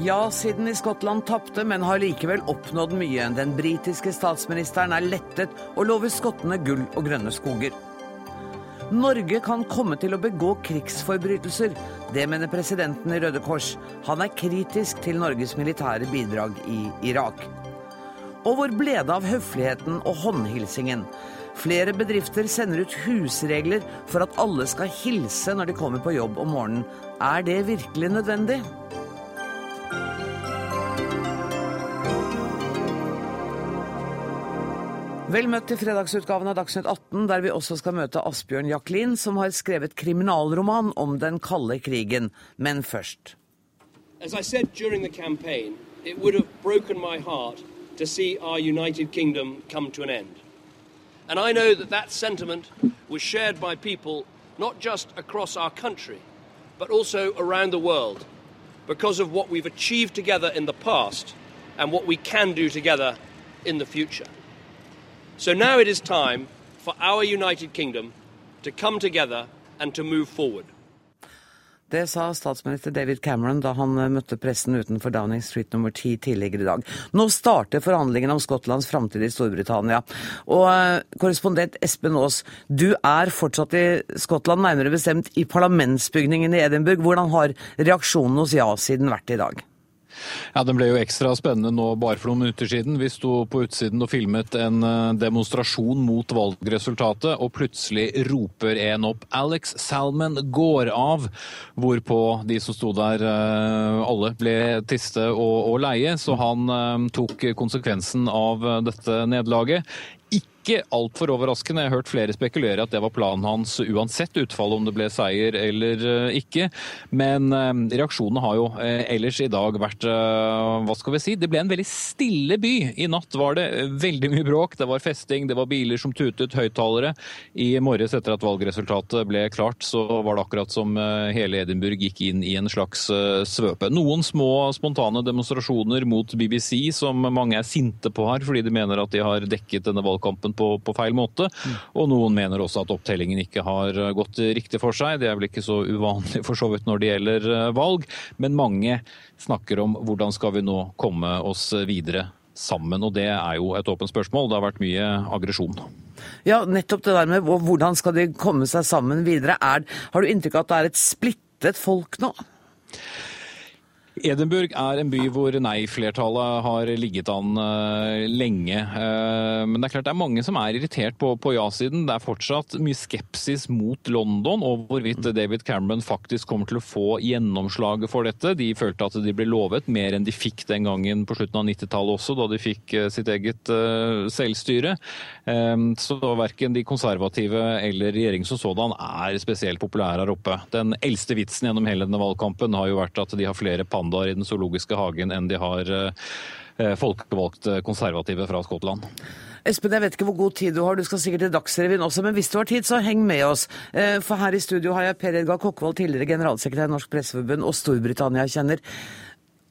Ja-siden i Skottland tapte, men har likevel oppnådd mye. Den britiske statsministeren er lettet og lover skottene gull og grønne skoger. Norge kan komme til å begå krigsforbrytelser. Det mener presidenten i Røde Kors. Han er kritisk til Norges militære bidrag i Irak. Og hvor ble det av høfligheten og håndhilsingen? Flere bedrifter sender ut husregler for at alle skal hilse når de kommer på jobb om morgenen. Er det virkelig nødvendig? Vel møtt til fredagsutgaven av Dagsnytt 18, der vi også skal møte Asbjørn Jacklin, som har skrevet kriminalroman om den kalde krigen. Men først. As I said during the campaign, it would have broken my heart to see our United Kingdom come to an end. And I know that that sentiment was shared by people not just across our country, but also around the world, because of what we've achieved together in the past and what we can do together in the future. So now it is time for our United Kingdom to come together and to move forward. Det sa statsminister David Cameron da han møtte pressen utenfor Downing Street nummer 10 tidligere i dag. Nå starter forhandlingene om Skottlands framtid i Storbritannia. Og eh, korrespondent Espen Aas, du er fortsatt i Skottland, nærmere bestemt i parlamentsbygningen i Edinburgh. Hvordan har reaksjonen hos ja-siden vært i dag? Ja, Den ble jo ekstra spennende nå bare for noen minutter siden. Vi sto på utsiden og filmet en eh, demonstrasjon mot valgresultatet, og plutselig roper en opp 'Alex Salman går av', hvorpå de som sto der eh, alle ble tiste og, og leie, så han eh, tok konsekvensen av dette nederlaget ikke altfor overraskende. Jeg har hørt flere spekulere at det var planen hans uansett utfall om det ble seier eller eh, ikke. Men eh, reaksjonene har jo eh, ellers i dag vært Hva skal vi si? Det ble en veldig stille by. I natt var det veldig mye bråk. Det var festing, det var biler som tutet, høyttalere. I morges etter at valgresultatet ble klart, så var det akkurat som hele Edinburgh gikk inn i en slags svøpe. Noen små spontane demonstrasjoner mot BBC som mange er sinte på her, fordi de mener at de har dekket denne valgkampen kampen på, på feil måte. Og noen mener også at opptellingen ikke har gått riktig for seg. Det er vel ikke så uvanlig for så vidt når det gjelder eh, valg, men mange snakker om hvordan skal vi nå komme oss videre sammen, og det er jo et åpent spørsmål. Det har vært mye aggresjon. Ja, nettopp det der med hvordan skal de komme seg sammen videre. Er, har du inntrykk av at det er et splittet folk nå? Edinburgh er en by hvor nei-flertallet har ligget an uh, lenge. Uh, men det er klart det er mange som er irritert på, på ja-siden. Det er fortsatt mye skepsis mot London og hvorvidt David Cameron faktisk kommer til å få gjennomslaget for dette. De følte at de ble lovet mer enn de fikk den gangen på slutten av 90-tallet også, da de fikk uh, sitt eget selvstyre. så verken de konservative eller regjeringen som sådan er spesielt populære her oppe. Den eldste vitsen gjennom hele denne valgkampen har jo vært at de har flere panner pandaer i den zoologiske hagen enn de har eh, folkevalgte konservative fra Skottland. Espen, jeg vet ikke hvor god tid du har, du skal sikkert til Dagsrevyen også, men hvis du har tid, så heng med oss. Eh, for her i studio har jeg Per Edgar Kokkvold, tidligere generalsekretær i Norsk Presseforbund og Storbritannia-kjenner.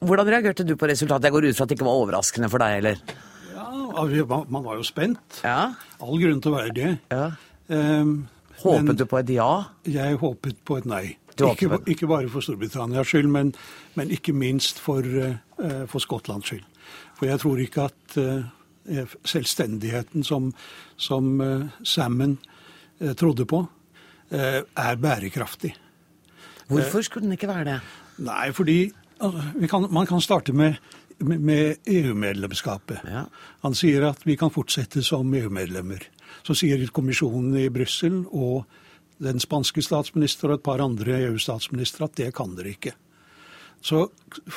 Hvordan reagerte du på resultatet? Jeg går ut fra at det ikke var overraskende for deg, eller? Ja, man var jo spent. Ja. All grunn til å være det. Ja. Um, håpet du på et ja? Jeg håpet på et nei. Ikke, ikke, bare for Storbritannias skyld, men, men ikke minst for, uh, for, Skottlands skyld. For jeg tror ikke at uh, selvstendigheten som, som uh, Salmon trodde på, er bærekraftig. Hvorfor skulle den ikke være det? Nei, fordi altså, kan, man kan starte med, med, med EU-medlemskapet. Ja. Han sier at vi kan fortsette som EU-medlemmer. Så sier kommisjonen i Brussel og den spanske statsminister og et par andre EU-statsministre at det kan dere ikke. Så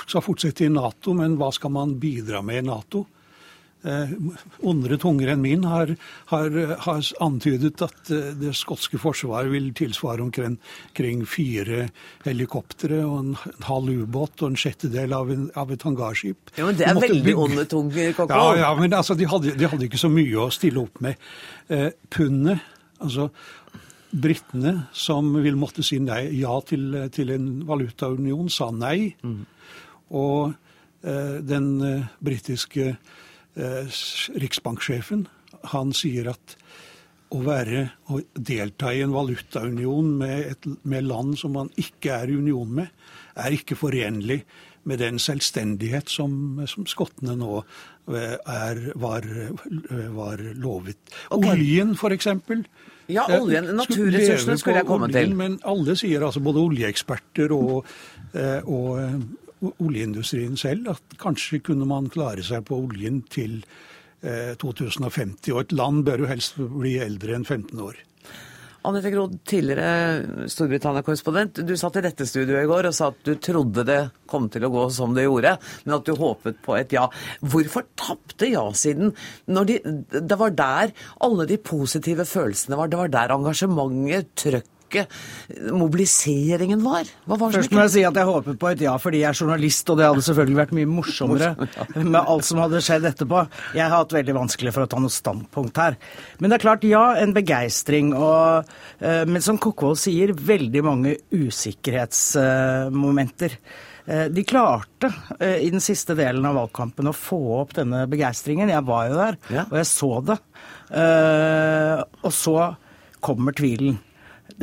skal fortsette i Nato, men hva skal man bidra med i Nato? Eh, ondere tunger enn min har, har, har, antydet at eh, det skotske forsvaret vil tilsvare omkring, omkring fire helikoptre og en, en halv ubåt og en sjettedel av, en, av et hangarskip. Ja, men Det er veldig onde tunger, Kokko. Ja, ja, men altså, de, hadde, de hadde ikke så mye å stille opp med. Eh, pundet, altså Britene, som vil måtte si nei, ja til, til en valutaunion, sa nei. Mm. Og eh, den eh, britiske eh, riksbanksjefen, han sier at å være å delta i en valutaunion med, et, med land som man ikke er i union med, er ikke forenlig med den selvstendighet som, som skottene nå eh, er, var, var lovet. Oljen, f.eks. Ja, oljen, naturressursene skulle jeg komme til. Men alle sier, altså både oljeeksperter og, og oljeindustrien selv, at kanskje kunne man klare seg på oljen til 2050. Og et land bør jo helst bli eldre enn 15 år. Anette Groth, tidligere Storbritannia-korrespondent. Du satt i dette studioet i går og sa at du trodde det kom til å gå som det gjorde, men at du håpet på et ja. Hvorfor tapte ja-siden? De, det var der alle de positive følelsene var. Det var der engasjementet, trøkk sterke mobiliseringen var? var Først må jeg si at jeg håper på et ja fordi jeg er journalist, og det hadde selvfølgelig vært mye morsommere med alt som hadde skjedd etterpå. Jeg har hatt veldig vanskelig for å ta noe standpunkt her. Men det er klart, ja, en begeistring. Og, eh, men som Kokkvold sier, veldig mange usikkerhetsmomenter. Eh, de klarte eh, i den siste delen av valgkampen å få opp denne begeistringen. Jeg var jo der, og jeg så det. Og så kommer tvilen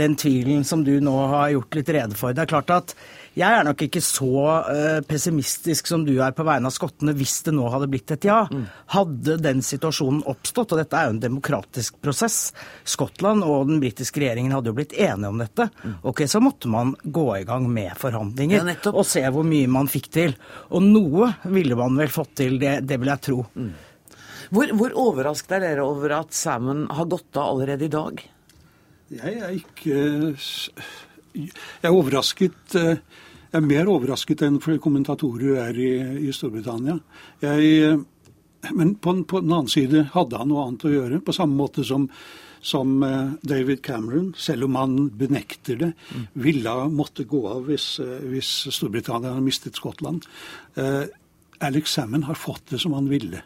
den tvilen som du nå har gjort litt rede for. Det er klart at jeg er nok ikke så uh, pessimistisk som du er på vegne av skottene hvis det nå hadde blitt et ja. Mm. Hadde den situasjonen oppstått, og dette er jo en demokratisk prosess Skottland og den britiske regjeringen hadde jo blitt enige om dette. Mm. Ok, Så måtte man gå i gang med forhandlinger ja, og se hvor mye man fikk til. Og noe ville man vel fått til, det, det vil jeg tro. Mm. Hvor, hvor overrasket er dere over at Salmon har gått av allerede i dag? Jeg er ikke Jeg er overrasket. Eh, jeg er mer overrasket enn kommentatorer er i, i Storbritannia. Jeg, men på, på, den annen side hadde han noe annet å gjøre. På samme måte som, som eh, David Cameron, selv om han benekter det, mm. ville måtte gå av hvis, eh, hvis Storbritannia hadde mistet Skottland. Alex Salmon har fått det som han ville.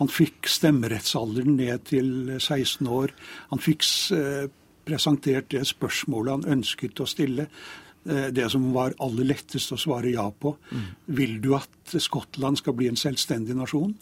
Han fikk stemmerettsalderen ned til 16 år. Han fikk presentert det spørsmålet han ønsket å stille. Eh, det som var aller lettest å svare ja på. Mm. Vil du at Skottland skal bli en selvstendig nasjon?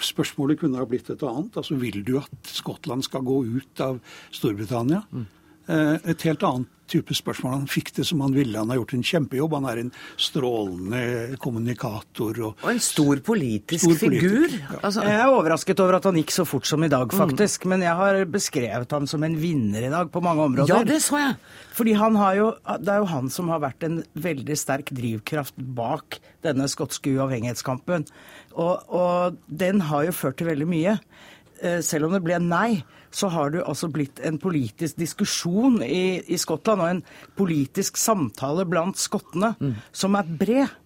Spørsmålet kunne ha blitt et annet. Altså, Vil du at Skottland skal gå ut av Storbritannia? Mm. Eh, et helt annet type spørsmål. Han fikk det som han ville. Han har gjort en kjempejobb. Han er en strålende kommunikator. Og, og en stor politisk stor figur. Ja. Altså, jeg er overrasket over at han gikk så fort som i dag, faktisk. Mm. Men jeg har beskrevet ham som en vinner i dag på mange områder. Ja, det så jeg. Fordi han har jo, Det er jo han som har vært en veldig sterk drivkraft bak denne skotske uavhengighetskampen. Og, og den har jo ført til veldig mye. Eh, selv om det ble nei, så har det altså blitt en politisk diskusjon i, i Skottland og en politisk samtale blant skottene mm. som er bred.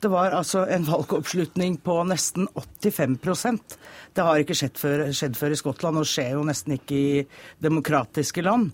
Det var altså en valgoppslutning på nesten 85% Det har ikke skjedd før, skjedd før i Skottland, og skjer jo nesten ikke i demokratiske land.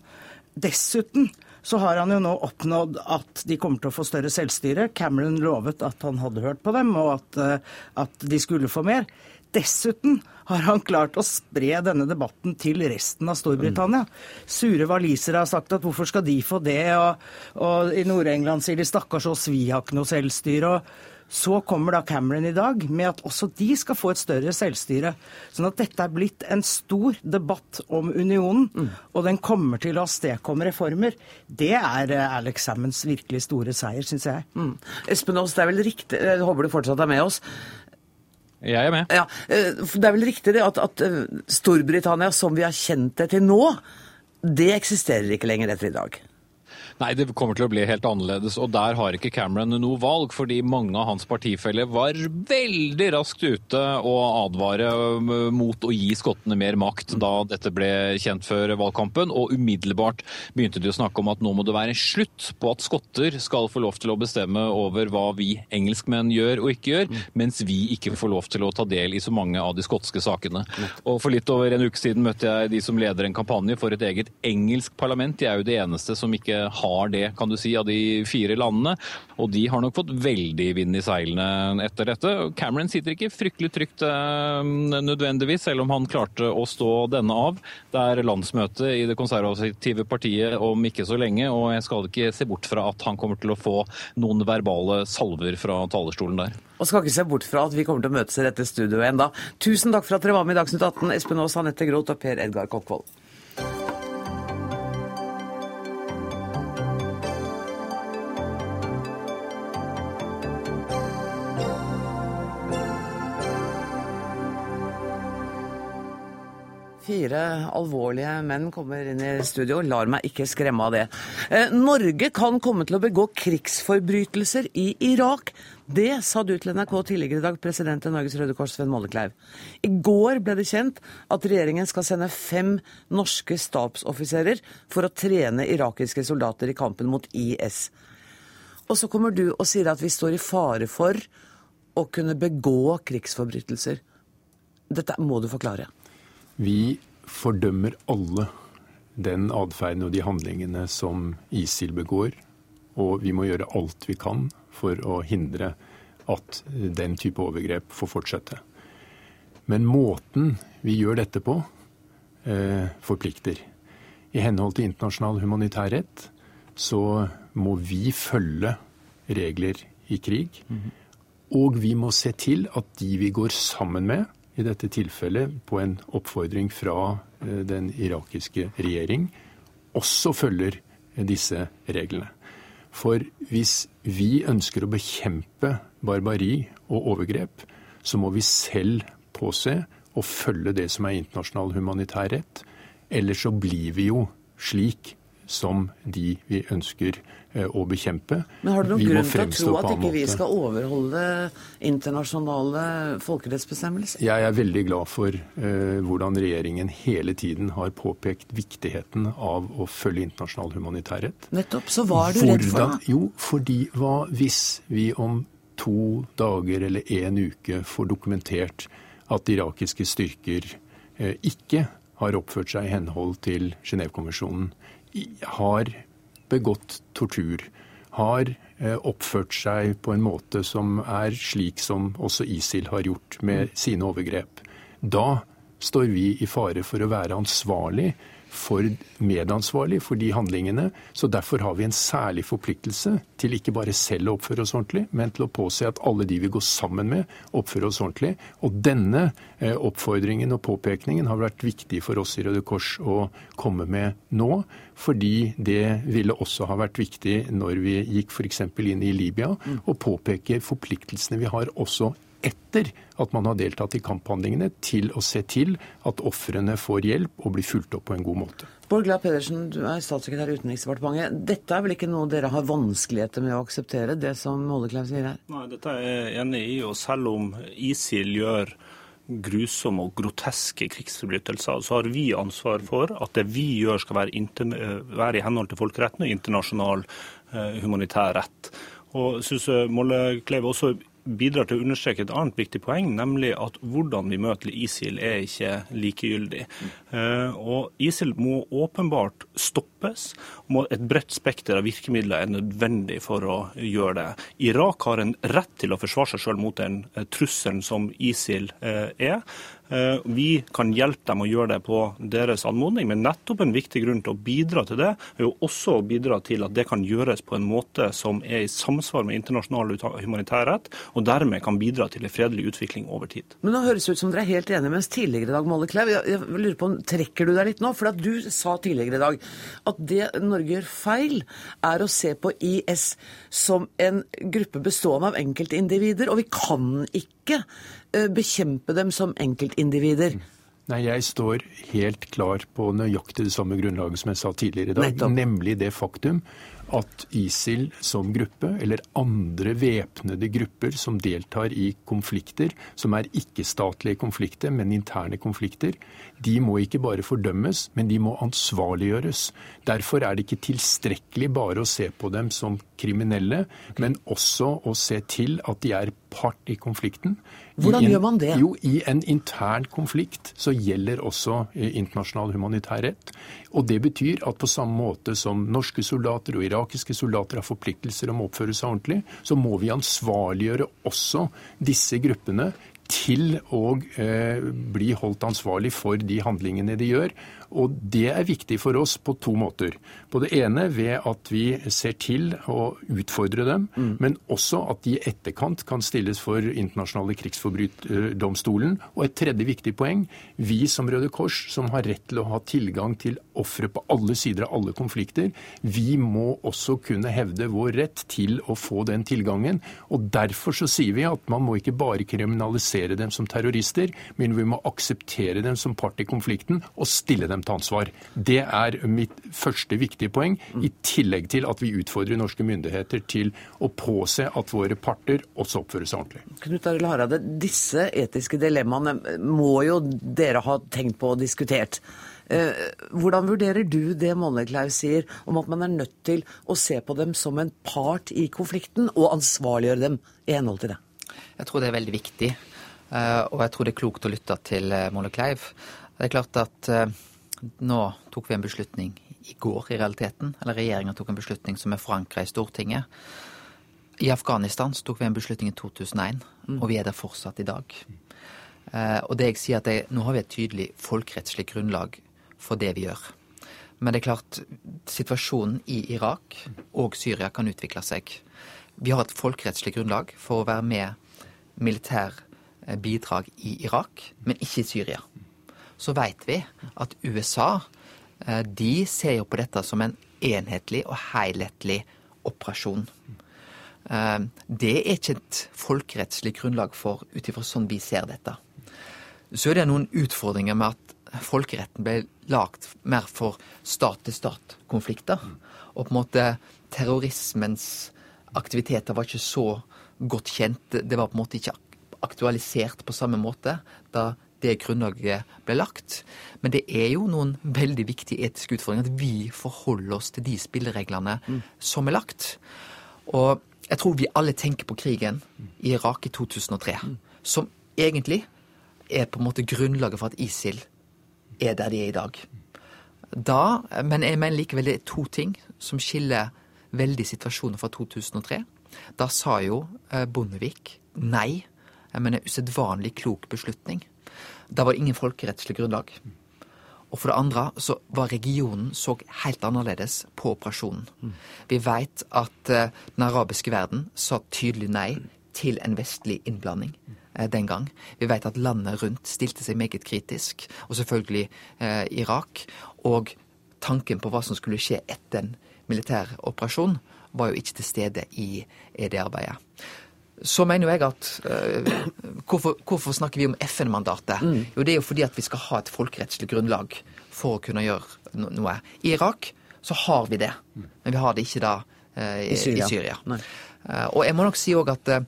Dessuten så har han jo nå oppnådd at de kommer til å få større selvstyre. Cameron lovet at han hadde hørt på dem, og at, eh, at de skulle få mer. Dessuten har han klart å spre denne debatten til resten av Storbritannia. Sure walisere har sagt at hvorfor skal de få det, og, og i Nord-England sier de stakkars oss, vi har ikke noe selvstyre. og så kommer da Cameron i dag med at også de skal få et større selvstyre. Sånn at dette er blitt en stor debatt om unionen, mm. og den kommer til å avstedkomme reformer. Det er eh, Alex Sammons virkelig store seier, syns jeg. Mm. Espen Aas, det er vel riktig, jeg håper du fortsatt er med oss. Jeg er med. Ja, eh, Det er vel riktig det at, at eh, Storbritannia som vi har kjent det til nå, det eksisterer ikke lenger etter i dag? Nei, det kommer til å bli helt annerledes. Og der har ikke Cameron noe valg, fordi mange av hans partifeller var veldig raskt ute og advare mot å gi skottene mer makt da dette ble kjent før valgkampen. Og umiddelbart begynte de å snakke om at nå må det være slutt på at skotter skal få lov til å bestemme over hva vi engelskmenn gjør og ikke gjør, mens vi ikke får lov til å ta del i så mange av de skotske sakene. Og For litt over en uke siden møtte jeg de som leder en kampanje for et eget engelsk parlament. De er jo det eneste som ikke har har det, kan du si, av de fire landene. Og de har nok fått veldig vind i seilene etter dette. Cameron sitter ikke fryktelig trygt eh, nødvendigvis, selv om han klarte å stå denne av. Det er landsmøte i det konservative partiet om ikke så lenge, og jeg skal ikke se bort fra at han kommer til å få noen verbale salver fra talerstolen der. Og skal ikke se bort fra at vi kommer til å møtes i dette studioet enda. Tusen takk for at dere var med i Dagsnytt 18, Espen Aas, Anette Groth og Per Edgar Kokkvold. Fire alvorlige menn kommer inn i studio. Lar meg ikke skremme av det. Eh, Norge kan komme til å begå krigsforbrytelser i Irak. Det sa du til NRK tidligere i dag, president i Norges Røde Kors, Sven Mollekleiv. I går ble det kjent at regjeringen skal sende fem norske stabsoffiserer for å trene irakiske soldater i kampen mot IS. Og så kommer du og sier at vi står i fare for å kunne begå krigsforbrytelser. Dette må du forklare. Vi fordømmer alle den atferden og de handlingene som ISIL begår. Og vi må gjøre alt vi kan for å hindre at den type overgrep får fortsette. Men måten vi gjør dette på, eh, forplikter. I henhold til internasjonal humanitær rett så må vi følge regler i krig. Og vi må se til at de vi går sammen med, i dette tilfellet på en oppfordring fra eh, den irakiske regjering, også følger disse reglene. For hvis vi ønsker å bekjempe barbari og overgrep, så må vi selv påse å følge det som er internasjonal humanitær rett. Ellers så blir vi jo slik som de vi ønsker eh, å bekjempe. Men har du noen grunn til å tro at ikke vi skal overholde internasjonale folkerettsbestemmelser? Jeg er veldig glad for uh, hvordan regjeringen hele tiden har påpekt viktigheten av å følge internasjonal humanitærrett. Nettopp. Så hva er du redd for, da? Jo, fordi hva hvis vi om to dager eller en uke får dokumentert at irakiske styrker uh, ikke har oppført seg i henhold til Genévekonvensjonen har begått tortur, har eh, oppført seg på en måte som er slik som også ISIL har gjort med sine overgrep. Da står vi i fare for å være ansvarlig for medansvarlig for de handlingene. Så derfor har vi en særlig forpliktelse til ikke bare selv å oppføre oss ordentlig, men til å påse at alle de vi går sammen med, oppfører oss ordentlig. Og denne eh, oppfordringen og påpekningen har vært viktig for oss i Røde Kors å komme med nå. Fordi det ville også ha vært viktig når vi gikk f.eks. inn i Libya, å påpeke forpliktelsene vi har også etter at man har deltatt i kamphandlingene, til å se til at ofrene får hjelp og blir fulgt opp på en god måte. Bård Glad Pedersen, du er statssekretær i Utenriksdepartementet. Dette er vel ikke noe dere har vanskeligheter med å akseptere, det som Mollekleiv sier her? Nei, dette er jeg enig i. Og selv om ISIL gjør grusomme og groteske krigsforbrytelser, så har vi ansvar for at det vi gjør skal være, være i henhold til folkeretten og internasjonal uh, humanitær rett. Og synes Mollekleiv også bidrar til å understreke et annet viktig poeng, nemlig at hvordan vi møter ISIL er ikke likegyldig. Mm. Og ISIL må åpenbart stoppes. og Et bredt spekter av virkemidler er nødvendig for å gjøre det. Irak har en rett til å forsvare seg selv mot den eh, trusselen som ISIL eh, er. Eh, vi kan hjelpe dem å gjøre det på deres anmodning, men nettopp en viktig grunn til å bidra til det, er jo også å bidra til at det kan gjøres på en måte som er i samsvar med internasjonal humanitær rett, og dermed kan bidra til en fredelig utvikling over tid. Men nå høres det ut som dere er helt enige, mens tidligere i dag, Molle Klev. jeg lurer på, trekker du deg litt nå? For at du sa tidligere i dag at det Norge gjør feil, er å se på IS som en gruppe bestående av enkeltindivider, og vi kan ikke bekjempe dem som enkeltindivider? Nei, Jeg står helt klar på nøyaktig det samme grunnlaget som jeg sa tidligere i dag. Nettopp. Nemlig det faktum at ISIL som gruppe, eller andre væpnede grupper som deltar i konflikter, som er ikke-statlige konflikter, men interne konflikter, de må ikke bare fordømmes, men de må ansvarliggjøres. Derfor er det ikke tilstrekkelig bare å se på dem som kriminelle, men også å se til at de er part i konflikten. Hvordan en, gjør man det? Jo, I en intern konflikt så gjelder også eh, internasjonal humanitær rett. Og Det betyr at på samme måte som norske soldater og irakiske soldater har forpliktelser om å oppføre seg ordentlig, så må vi ansvarliggjøre også disse gruppene til å eh, bli holdt ansvarlig for de handlingene de gjør. Og det er viktig for oss på to måter. På det ene ved at vi ser til å utfordre dem, mm. men også at de i etterkant kan stilles for internasjonale krigsforbryterdomstolen. Og et tredje viktig poeng. Vi som Røde Kors, som har rett til å ha tilgang til ofre på alle sider av alle konflikter. Vi må også kunne hevde vår rett til å få den tilgangen. og Derfor så sier vi at man må ikke bare kriminalisere dem som terrorister, men vi må akseptere dem som part i konflikten og stille dem til ansvar. Det er mitt første viktige poeng, i tillegg til at vi utfordrer norske myndigheter til å påse at våre parter også oppfører seg ordentlig. Knut Arild Hareide, disse etiske dilemmaene må jo dere ha tenkt på og diskutert. Eh, hvordan vurderer du det Mollekleiv sier om at man er nødt til å se på dem som en part i konflikten, og ansvarliggjøre dem i henhold til det? Jeg tror det er veldig viktig, eh, og jeg tror det er klokt å lytte til eh, Mollekleiv. Det er klart at nå tok vi en beslutning i går, i realiteten. Eller regjeringa tok en beslutning som er forankra i Stortinget. I Afghanistan så tok vi en beslutning i 2001, mm. og vi er der fortsatt i dag. og det jeg sier at jeg, Nå har vi et tydelig folkerettslig grunnlag for det vi gjør. Men det er klart, situasjonen i Irak og Syria kan utvikle seg. Vi har et folkerettslig grunnlag for å være med militær eh, bidrag i Irak, men ikke i Syria. Så veit vi at USA eh, de ser jo på dette som en enhetlig og helhetlig operasjon. Eh, det er ikke et folkerettslig grunnlag for ut ifra sånn vi ser dette. Så er det noen utfordringer med at folkeretten ble lagt mer for stat-til-stat-konflikter. Og på en måte terrorismens aktiviteter var ikke så godt kjent. Det var på en måte ikke aktualisert på samme måte da det grunnlaget ble lagt. Men det er jo noen veldig viktige etiske utfordringer at vi forholder oss til de spillereglene mm. som er lagt. Og jeg tror vi alle tenker på krigen i Irak i 2003, mm. som egentlig er på en måte grunnlaget for at ISIL er der de er i dag. Da, men jeg mener likevel det er to ting som skiller veldig situasjonen fra 2003. Da sa jo eh, Bondevik nei. Jeg mener usedvanlig klok beslutning. Da var det ingen folkerettslig grunnlag. Og for det andre så var regionen så helt annerledes på operasjonen. Vi veit at eh, den arabiske verden sa tydelig nei til en vestlig innblanding. Eh, den gang. Vi vet at landet rundt stilte seg meget kritisk, og selvfølgelig eh, Irak. Og tanken på hva som skulle skje etter en militær operasjon, var jo ikke til stede i, i det arbeidet. Så mener jo jeg at eh, hvorfor, hvorfor, snakker vi om FN-mandatet? Mm. Jo, det er jo fordi at vi skal ha et folkerettslig grunnlag for å kunne gjøre no noe. I Irak så har vi det, men vi har det ikke da i, I Syria. I Syria. Uh, og jeg må nok si òg at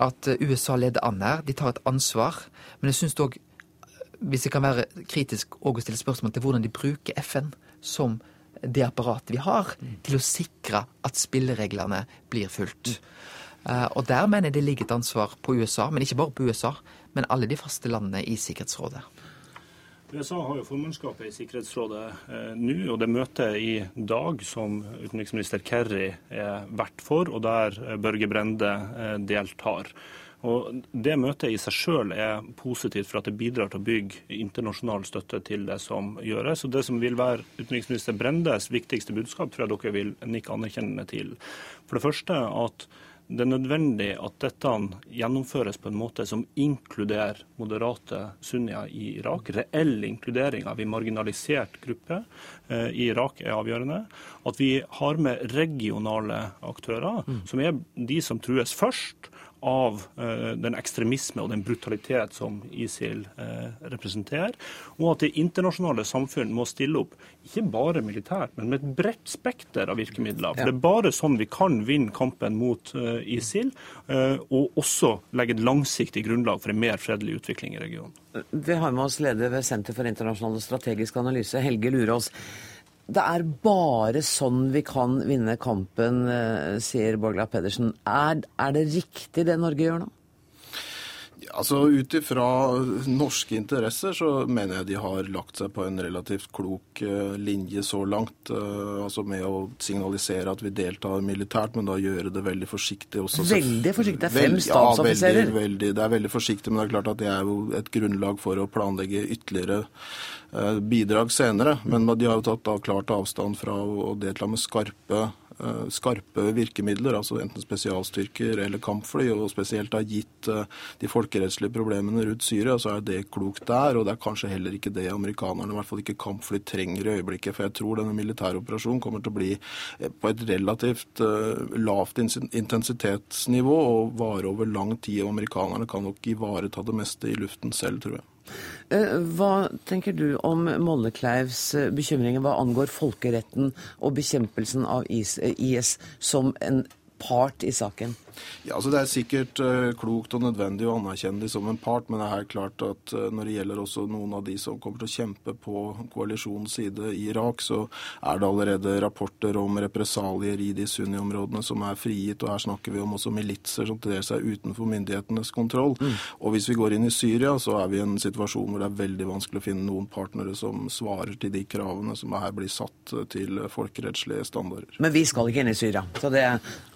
at USA leder an her. De tar et ansvar. Men jeg syns òg, hvis jeg kan være kritisk og stille spørsmål til hvordan de bruker FN som det apparatet vi har, til å sikre at spillereglene blir fulgt. Uh, og der mener jeg det ligger et ansvar på USA, men ikke bare på USA, men alle de faste landene i Sikkerhetsrådet. USA har jo formannskapet i Sikkerhetsrådet eh, nå, og det møtet i dag som utenriksminister Kerry er vert for, og der eh, Børge Brende eh, deltar. Og Det møtet i seg selv er positivt for at det bidrar til å bygge internasjonal støtte til det som gjøres. Og Det som vil være utenriksminister Brendes viktigste budskap, tror jeg dere vil nikke anerkjennende til. For det første at det er nødvendig at dette gjennomføres på en måte som inkluderer moderate sunnier i Irak. Reell inkludering av en marginalisert gruppe eh, i Irak er avgjørende. At vi har med regionale aktører, mm. som er de som trues først av uh, den ekstremisme og den brutalitet som ISIL uh, representerer. Og at det internasjonale samfunn må stille opp, ikke bare militært, men med et bredt spekter av virkemidler. For. Det er bare sånn vi kan vinne kampen mot uh, ISIL, og også legge et langsiktig grunnlag for en mer fredelig utvikling i regionen. Vi har med oss leder ved Senter for internasjonal og strategisk analyse, Helge Lurås. Det er bare sånn vi kan vinne kampen, eh, sier Borgla Pedersen. Er, er det riktig det Norge gjør nå? Altså Ut ifra norske interesser så mener jeg de har lagt seg på en relativt klok uh, linje så langt. Uh, altså Med å signalisere at vi deltar militært, men da gjøre det veldig forsiktig. Også. Veldig forsiktig? Det er fem statsoffiserer? Ja, veldig, veldig, det er veldig forsiktig, men det er klart at det er jo et grunnlag for å planlegge ytterligere uh, bidrag senere. Men de har jo tatt da klart avstand fra å delta med skarpe eh, skarpe virkemidler, altså enten spesialstyrker eller kampfly, og spesielt har gitt eh, de folkerettslige problemene rundt Syria, så er det klokt der. Og det er kanskje heller ikke det amerikanerne, i hvert fall ikke kampfly, trenger i øyeblikket. For jeg tror denne militære operasjonen kommer til å bli på et relativt lavt intensitetsnivå og vare over lang tid. og Amerikanerne kan nok ivareta det meste i luften selv, tror jeg. Eh, hva tenker du om Mollekleivs eh, bekymringer hva angår folkeretten og bekjempelsen av IS eh, som en part i saken? Ja, altså Det er sikkert uh, klokt og nødvendig å anerkjenne dem som en part, men det er klart at uh, når det gjelder også noen av de som kommer til å kjempe på koalisjonens side i Irak, så er det allerede rapporter om represalier i de sunni-områdene som er frigitt. og Her snakker vi om også militser som til dels er utenfor myndighetenes kontroll. Mm. Og Hvis vi går inn i Syria, så er vi i en situasjon hvor det er veldig vanskelig å finne noen partnere som svarer til de kravene som her blir satt til folkerettslige standarder. Men vi skal ikke inn i Syria. så det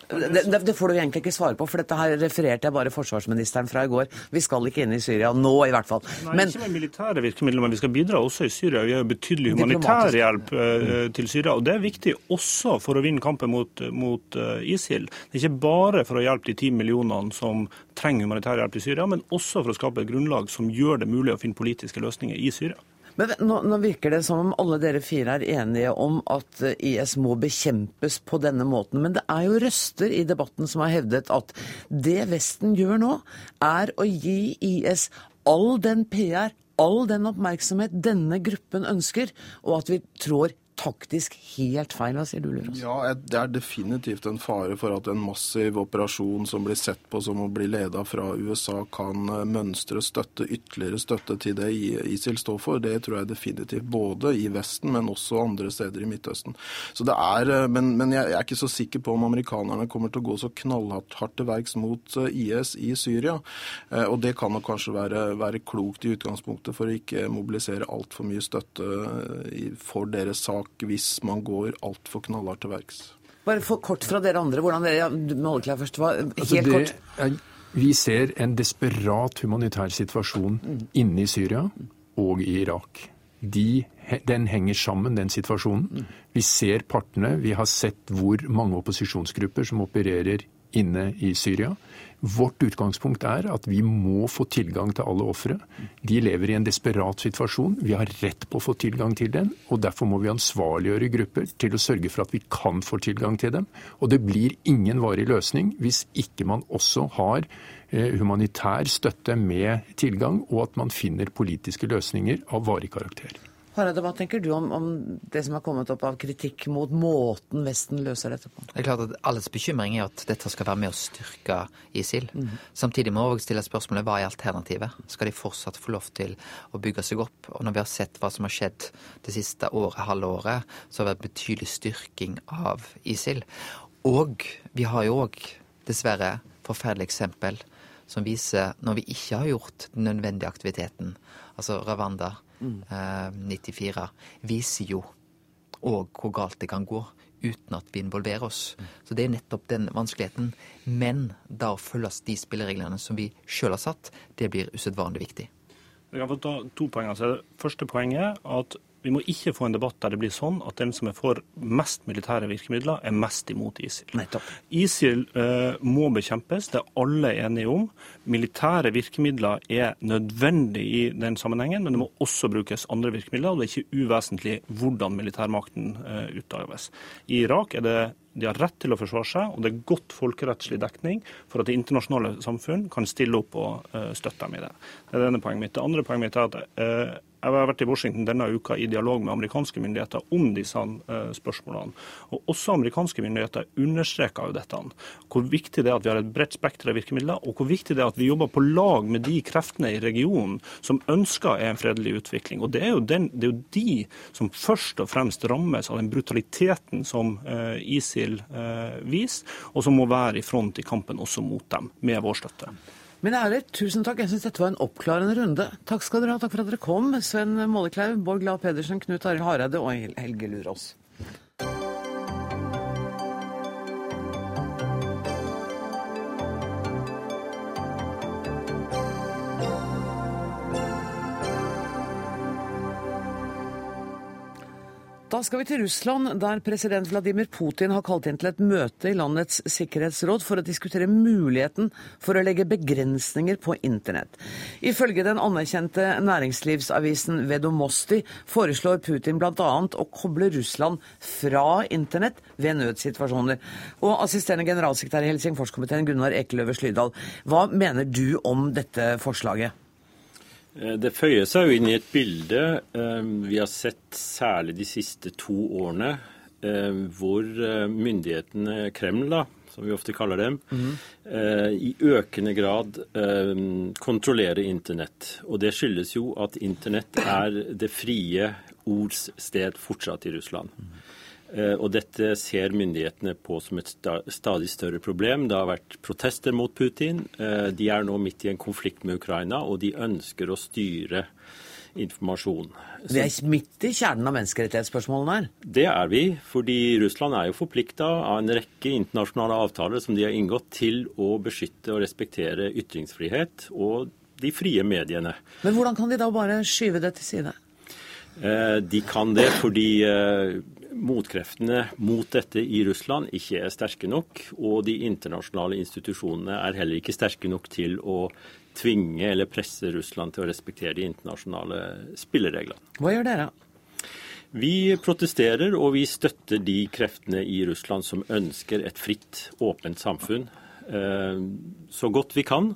det, det, får du egentlig ikke svare på, for dette her refererte jeg bare forsvarsministeren fra i går. Vi skal ikke inn i Syria nå, i hvert fall. Nei, men, ikke med militære virkemidler, men vi skal bidra også i Syria. Vi har betydelig humanitær hjelp uh, til Syria. og Det er viktig også for å vinne kampen mot, mot uh, ISIL. Det er ikke bare for å hjelpe de ti millionene som trenger humanitær hjelp i Syria, men også for å skape et grunnlag som gjør det mulig å finne politiske løsninger i Syria. Men nå, nå, virker det som om alle dere fire er enige om at eh, IS må bekjempes på denne måten. Men det er jo røster i debatten som har hevdet at det Vesten gjør nå, er å gi IS all den PR, all den oppmerksomhet denne gruppen ønsker, og at vi trår taktisk helt feil. Hva sier du, Lurås? Ja, Det er definitivt en fare for at en massiv operasjon som blir sett på som å bli leda fra USA, kan eh, mønstre støtte, ytterligere støtte til det ISIL står for. Det tror jeg definitivt. Både i Vesten, men også andre steder i Midtøsten. Så det er, eh, Men, men jeg er ikke så sikker på om amerikanerne kommer til å gå så knallhardt til verks mot eh, IS i Syria. Og det kan nok kanskje være, være klokt i utgangspunktet for å ikke mobilisere altfor mye støtte for deres sak sak hvis man går altfor knallhardt til verks. Bare for kort fra dere andre, hvordan dere Mollekleiv først var helt altså det, kort. Er, vi ser en desperat humanitær situasjon inne i Syria og i Irak. De, den henger sammen, den situasjonen. Vi ser partene. Vi har sett hvor mange opposisjonsgrupper som opererer inne i Syria. Vårt utgangspunkt er at vi må få tilgang til alle ofre. De lever i en desperat situasjon. Vi har rett på å få tilgang til dem. og Derfor må vi ansvarliggjøre grupper til å sørge for at vi kan få tilgang til dem. Og det blir ingen varig løsning hvis ikke man også har eh, humanitær støtte med tilgang, og at man finner politiske løsninger av varig karakter. Harald, hva tenker du om, om, det som har kommet opp av kritikk mot måten Vesten løser dette på? Det er klart at Alles bekymring er at dette skal være med å styrke ISIL. Mm. Samtidig må vi stille spørsmålet hva er alternativet? Skal de fortsatt få lov til å bygge seg opp? Og når vi har sett hva som har skjedd det siste året, halve året, så har det vært betydelig styrking av ISIL. Og vi har jo òg dessverre forferdelige eksempel som viser når vi ikke har gjort den nødvendige aktiviteten. Altså Ravanda. 94, viser jo òg hvor galt det kan gå uten at vi involverer oss. Så det er nettopp den vanskeligheten. Men da å følge de spillereglene som vi sjøl har satt, det blir usedvanlig viktig. Jeg kan få ta to poeng. Det første poenget er at vi må ikke få en debatt der det blir sånn at den som er for mest militære virkemidler, er mest imot ISIL. Nettopp. ISIL eh, må bekjempes, det er alle enige om. Militære virkemidler er nødvendig i den sammenhengen, men det må også brukes andre virkemidler. og Det er ikke uvesentlig hvordan militærmakten eh, utøves. I Irak er det de har rett til å forsvare seg, og det er godt folkerettslig dekning for at det internasjonale samfunn kan stille opp og uh, støtte dem i det. Det er det ene poenget mitt. Det andre poenget mitt er at jeg har vært i Washington denne uka i dialog med amerikanske myndigheter om disse uh, spørsmålene. Og Også amerikanske myndigheter understreker jo dette. Hvor viktig det er at vi har et bredt spekter av virkemidler, og hvor viktig det er at vi jobber på lag med de kreftene i regionen som ønsker en fredelig utvikling. Og Det er jo, den, det er jo de som først og fremst rammes av den brutaliteten som uh, ISIL uh, viser, og som må være i front i kampen også mot dem, med vår støtte. Mine ærer, tusen takk. Jeg syns dette var en oppklarende runde. Takk skal dere ha. Takk for at dere kom. Sven Målekleiv, Bård Glad Pedersen, Knut Arild Hareide og Helge Lurås. Da skal vi til Russland, der president Vladimir Putin har kalt inn til et møte i landets sikkerhetsråd for å diskutere muligheten for å legge begrensninger på internett. Ifølge den anerkjente næringslivsavisen Vedomosti foreslår Putin bl.a. å koble Russland fra internett ved nødsituasjoner. Og assisterende generalsekretær i Helsingforskomiteen Gunnar Ekeløve Slydal, hva mener du om dette forslaget? Eh, det føyer seg jo inn i et bilde eh, vi har sett særlig de siste to årene, eh, hvor myndighetene, Kreml, da, som vi ofte kaller dem, mm. i økende grad kontrollerer internett. Og det skyldes jo at internett er det frie ords sted fortsatt i Russland. Mm. Eh, og dette ser myndighetene på som et stadig større problem. Det har vært protester mot Putin. Eh, de er nå midt i en konflikt med Ukraina, og de ønsker å styre informasjon. Vi er midt i kjernen av menneskerettighetsspørsmålene her? Det er vi, fordi Russland er jo forplikta av en rekke internasjonale avtaler som de har inngått til å beskytte og respektere ytringsfrihet og de frie mediene. Men hvordan kan de da bare skyve det til side? Eh, de kan det fordi motkreftene mot dette i Russland ikke er sterke nok, og de internasjonale institusjonene er heller ikke sterke nok til å tvinge eller presse Russland til å respektere de internasjonale spillereglene. Hva gjør dere? Vi protesterer og vi støtter de kreftene i Russland som ønsker et fritt, åpent samfunn eh, så godt vi kan.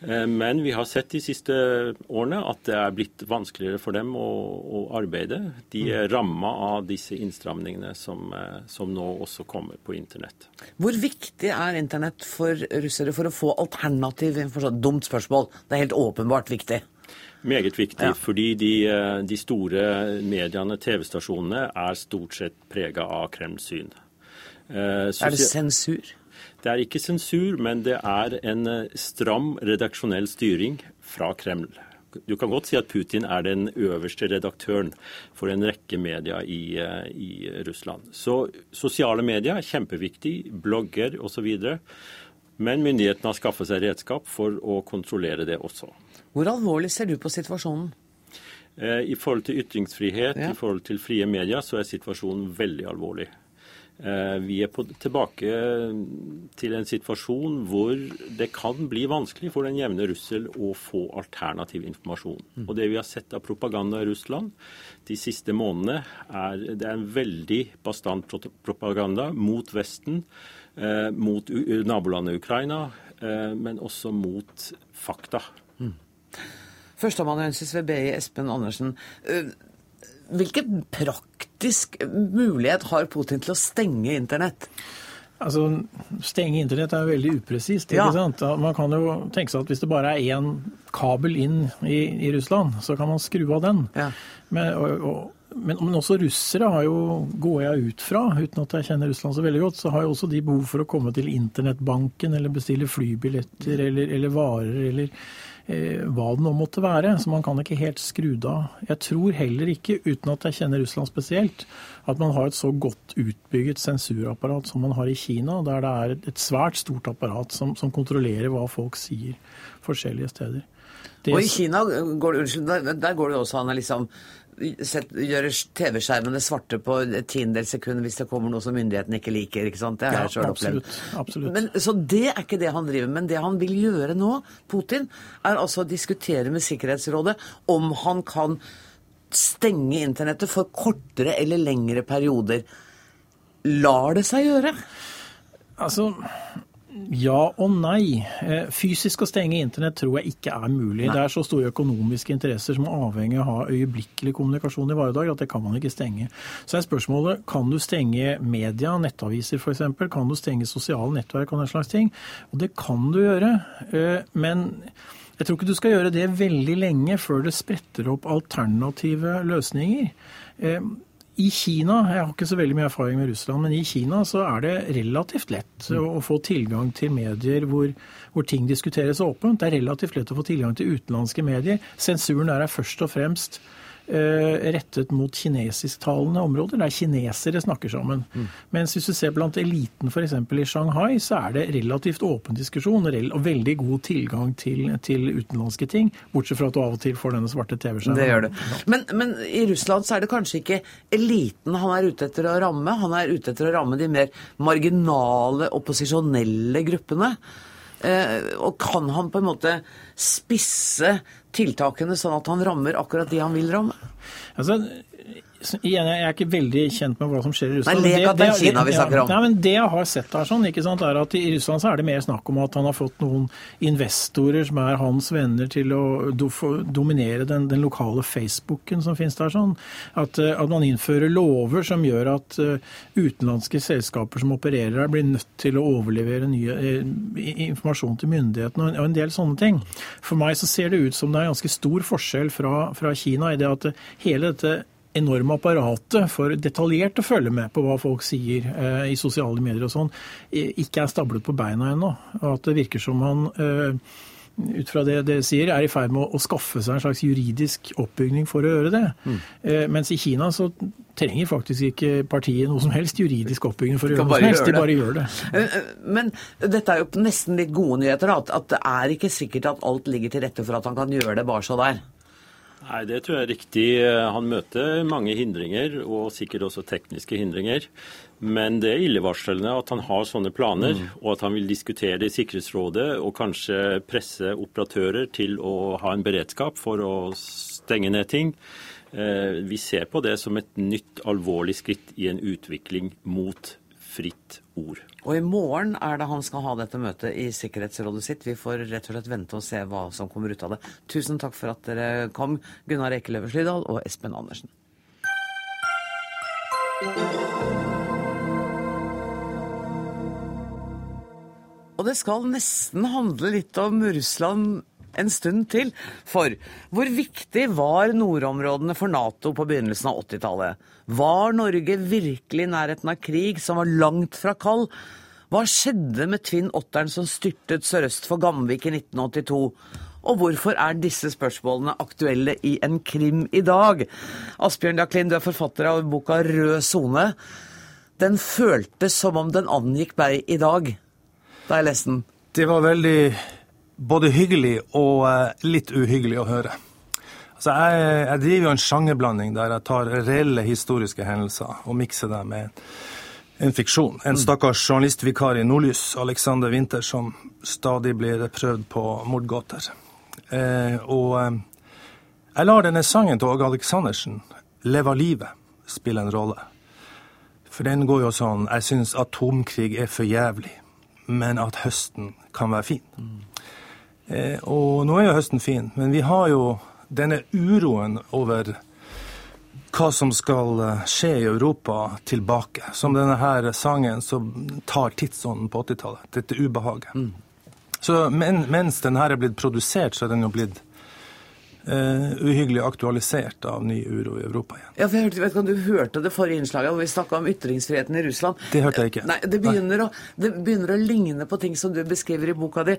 Eh, men vi har sett de siste årene at det er blitt vanskeligere for dem å, å arbeide. De er ramma av disse innstramningene som, eh, som, nå også kommer på internett. Hvor viktig er internett for russere for å få alternativ informasjon? Dumt spørsmål. Det er helt åpenbart viktig. Meget viktig, ja. fordi de, eh, de, store mediene, TV-stasjonene, er stort sett prega av Kremls syn. Eh, er det sensur? Det er ikke sensur, men det er en eh, stram redaksjonell styring fra Kreml. Du kan godt si at Putin er den øverste redaktøren for en rekke medier i, eh, i Russland. Så sosiale medier er kjempeviktig, blogger osv. Men myndighetene har skaffet seg redskap for å kontrollere det også. Hvor alvorlig ser du på situasjonen? Eh, I forhold til ytringsfrihet, ja. i forhold til frie medier, så er situasjonen veldig alvorlig. Eh, vi er på, tilbake til en situasjon hvor det kan bli vanskelig for den jevne russel å få alternativ informasjon. Mm. Og Det vi har sett av propaganda i Russland de siste månedene, er, det er en veldig bastant propaganda mot Vesten, eh, mot nabolandet Ukraina, eh, men også mot fakta. Mm. Førsteamanuensis ved BI, Espen Andersen. Hvilken praktisk mulighet har Putin til å stenge internett? Altså, Stenge internett er veldig upresist. ikke ja. sant? Man kan jo tenke seg at hvis det bare er én kabel inn i, i, Russland, så kan man skru av den. Ja. Men, og, og, men, men, også russere har jo, går jeg ut fra, uten at jeg kjenner Russland så veldig godt, så har jo også de behov for å komme til internettbanken eller bestille flybilletter eller, eller varer eller hva det nå måtte være. Så man kan ikke helt skru det av. Jeg tror heller ikke, uten at jeg kjenner Russland spesielt, at man har et så godt utbygget sensurapparat som man har i Kina, der det er et svært stort apparat som, som kontrollerer hva folk sier forskjellige steder. Det... Og i Kina går det, unnskyld, der, der går det også an å liksom gjøre TV-skjermene svarte på et tiendedels sekund hvis det kommer noe som myndighetene ikke liker. ikke sant? Det har jeg sjøl opplevd. Absolutt. Men, så det er ikke det han driver med. Men det han vil gjøre nå, Putin, er altså å diskutere med Sikkerhetsrådet om han kan stenge internettet for kortere eller lengre perioder. Lar det seg gjøre? Altså, ja og nei. Eh, fysisk å stenge internett tror jeg ikke er mulig. Nei. Det er så store økonomiske interesser som er avhengig av å ha øyeblikkelig kommunikasjon i hverdag at det kan man ikke stenge. Så er spørsmålet kan du stenge media, nettaviser f.eks. Kan du stenge sosiale nettverk og den slags ting? Og det kan du gjøre. Eh, men jeg tror ikke du skal gjøre det veldig lenge før det spretter opp alternative løsninger. I Kina, jeg har ikke så veldig mye erfaring med Russland, men i Kina så er det relativt lett mm. å få tilgang til medier hvor, hvor, ting diskuteres åpent. Det er relativt lett å få tilgang til utenlandske medier. Sensuren der er først og fremst rettet mot kinesisktalende områder, der kinesere snakker sammen. Mm. Mens hvis du ser blant eliten f.eks. i Shanghai, så er det relativt åpen diskusjon og veldig god tilgang til, til utenlandske ting, bortsett fra at du av og til får denne svarte TV-skjermen. Det gjør det. Men, men, i Russland så er det kanskje ikke eliten han er ute etter å ramme, han er ute etter å ramme de mer marginale, opposisjonelle gruppene. Eh, og kan han på en måte spisse tiltakene sånn at han rammer akkurat de han vil ramme? Altså, Igjen, Jeg er ikke veldig kjent med hva som skjer i Russland. Nei, lek at det er Kina vi snakker om. Ja, men Det jeg har sett her, sånn, ikke sant, er at i Russland så er det mer snakk om at han har fått noen investorer som er hans venner, til å do, dominere den, den, lokale Facebooken som finnes der. sånn, At, eh, at man innfører lover som gjør at uh, utenlandske selskaper som opererer her, blir nødt til å overlevere nye, uh, informasjon til myndighetene og en, og en, del sånne ting. For meg så ser det ut som det er en ganske stor forskjell fra, fra Kina i det at hele dette enorme apparatet for detaljert å følge med på hva folk sier eh, i sosiale medier og sånn, ikke er stablet på beina ennå. Og at det virker som han eh, ut fra det dere sier, er i ferd med å, å, skaffe seg en slags juridisk oppbygning for å gjøre det. Mm. Eh, mens i Kina så trenger faktisk ikke partiet noe som helst juridisk oppbygging for å gjøre noe som helst. De bare gjør det. Eh, eh, men dette er jo nesten litt gode nyheter, at, at det er ikke sikkert at alt ligger til rette for at han kan gjøre det bare så der. Nei, Det tror jeg er riktig. Han møter mange hindringer, og sikkert også tekniske hindringer. Men det er illevarslende at han har sånne planer, mm. og at han vil diskutere i Sikkerhetsrådet og kanskje presse operatører til å ha en beredskap for å stenge ned ting. Eh, vi ser på det som et nytt alvorlig skritt i en utvikling mot fritt ord. Og i morgen er det han skal ha dette møtet i Sikkerhetsrådet sitt. Vi får rett og slett vente og se hva som kommer ut av det. Tusen takk for at dere kom, Gunnar Ekeløve Slydal og Espen Andersen. Og det skal nesten handle litt om Russland en stund til. For hvor viktig var nordområdene for Nato på begynnelsen av 80-tallet? Var Norge virkelig i nærheten av krig som var langt fra kald? Hva skjedde med Tvinn Otteren som styrtet sørøst for Gamvik i 1982? Og hvorfor er disse spørsmålene aktuelle i en krim i dag? Asbjørn Jaklin, du er forfatter av boka Rød sone. Den føltes som om den angikk meg i dag da jeg leste den. Det var veldig både hyggelig og eh, litt uhyggelig å høre. Altså, jeg, jeg, driver jo en sjangerblanding der jeg tar reelle historiske hendelser og mikser dem med en fiksjon. En mm. stakkars journalistvikar i Nordlys, Alexander Winther, som stadig blir prøvd på mordgåter. Eh, og eh, jeg lar denne sangen til Åge Aleksandersen, 'Leva livet', spille en rolle. For den går jo sånn Jeg syns atomkrig er for jævlig, men at høsten kan være fin. Eh, og nå er jo høsten fin, men vi har jo denne uroen over hva som skal eh, skje i Europa, tilbake. Som denne her sangen som tar tidsånden på 80-tallet. Dette ubehaget. Mm. Så men, mens den her er blitt produsert, så er den jo blitt uh, uhyggelig aktualisert av ny uro i Europa igjen. Ja, for jeg hørte, vet ikke om Du hørte det forrige innslaget, hvor vi snakka om ytringsfriheten i Russland. Det hørte jeg ikke. Nei, det begynner, Nei. Å, det begynner, Å, ligne på ting som du beskriver i boka di.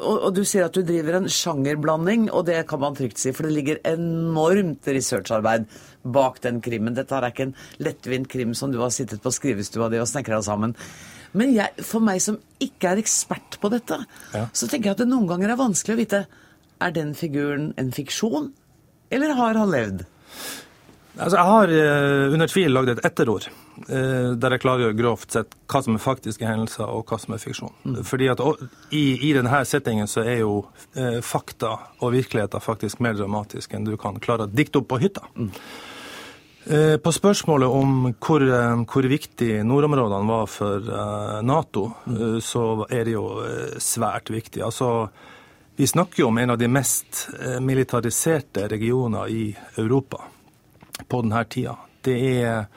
Og, og, du sier at du driver en sjangerblanding, og det kan man trygt si, for det ligger enormt researcharbeid bak den krimmen. Dette er ikke en lettvint krim som du har sittet på skrivestua di og snekra sammen. Men jeg, for meg som ikke er ekspert på dette, ja. så tenker jeg at det noen ganger er vanskelig å vite er den figuren en fiksjon, eller har han levd? Altså, jeg har uh, under tvil lagd et etterord der jeg klargjør grovt sett hva som er faktiske hendelser og hva som er fiksjon. Mm. Fordi at i, i, denne settingen så er jo uh, fakta og virkeligheten faktisk mer dramatisk enn du kan klare å dikte opp på hytta. Mm. På spørsmålet om hvor, hvor, viktig nordområdene var for Nato, mm. så er det jo svært viktig. Altså, vi snakker jo om en av de mest militariserte regioner i Europa på denne tida. Det er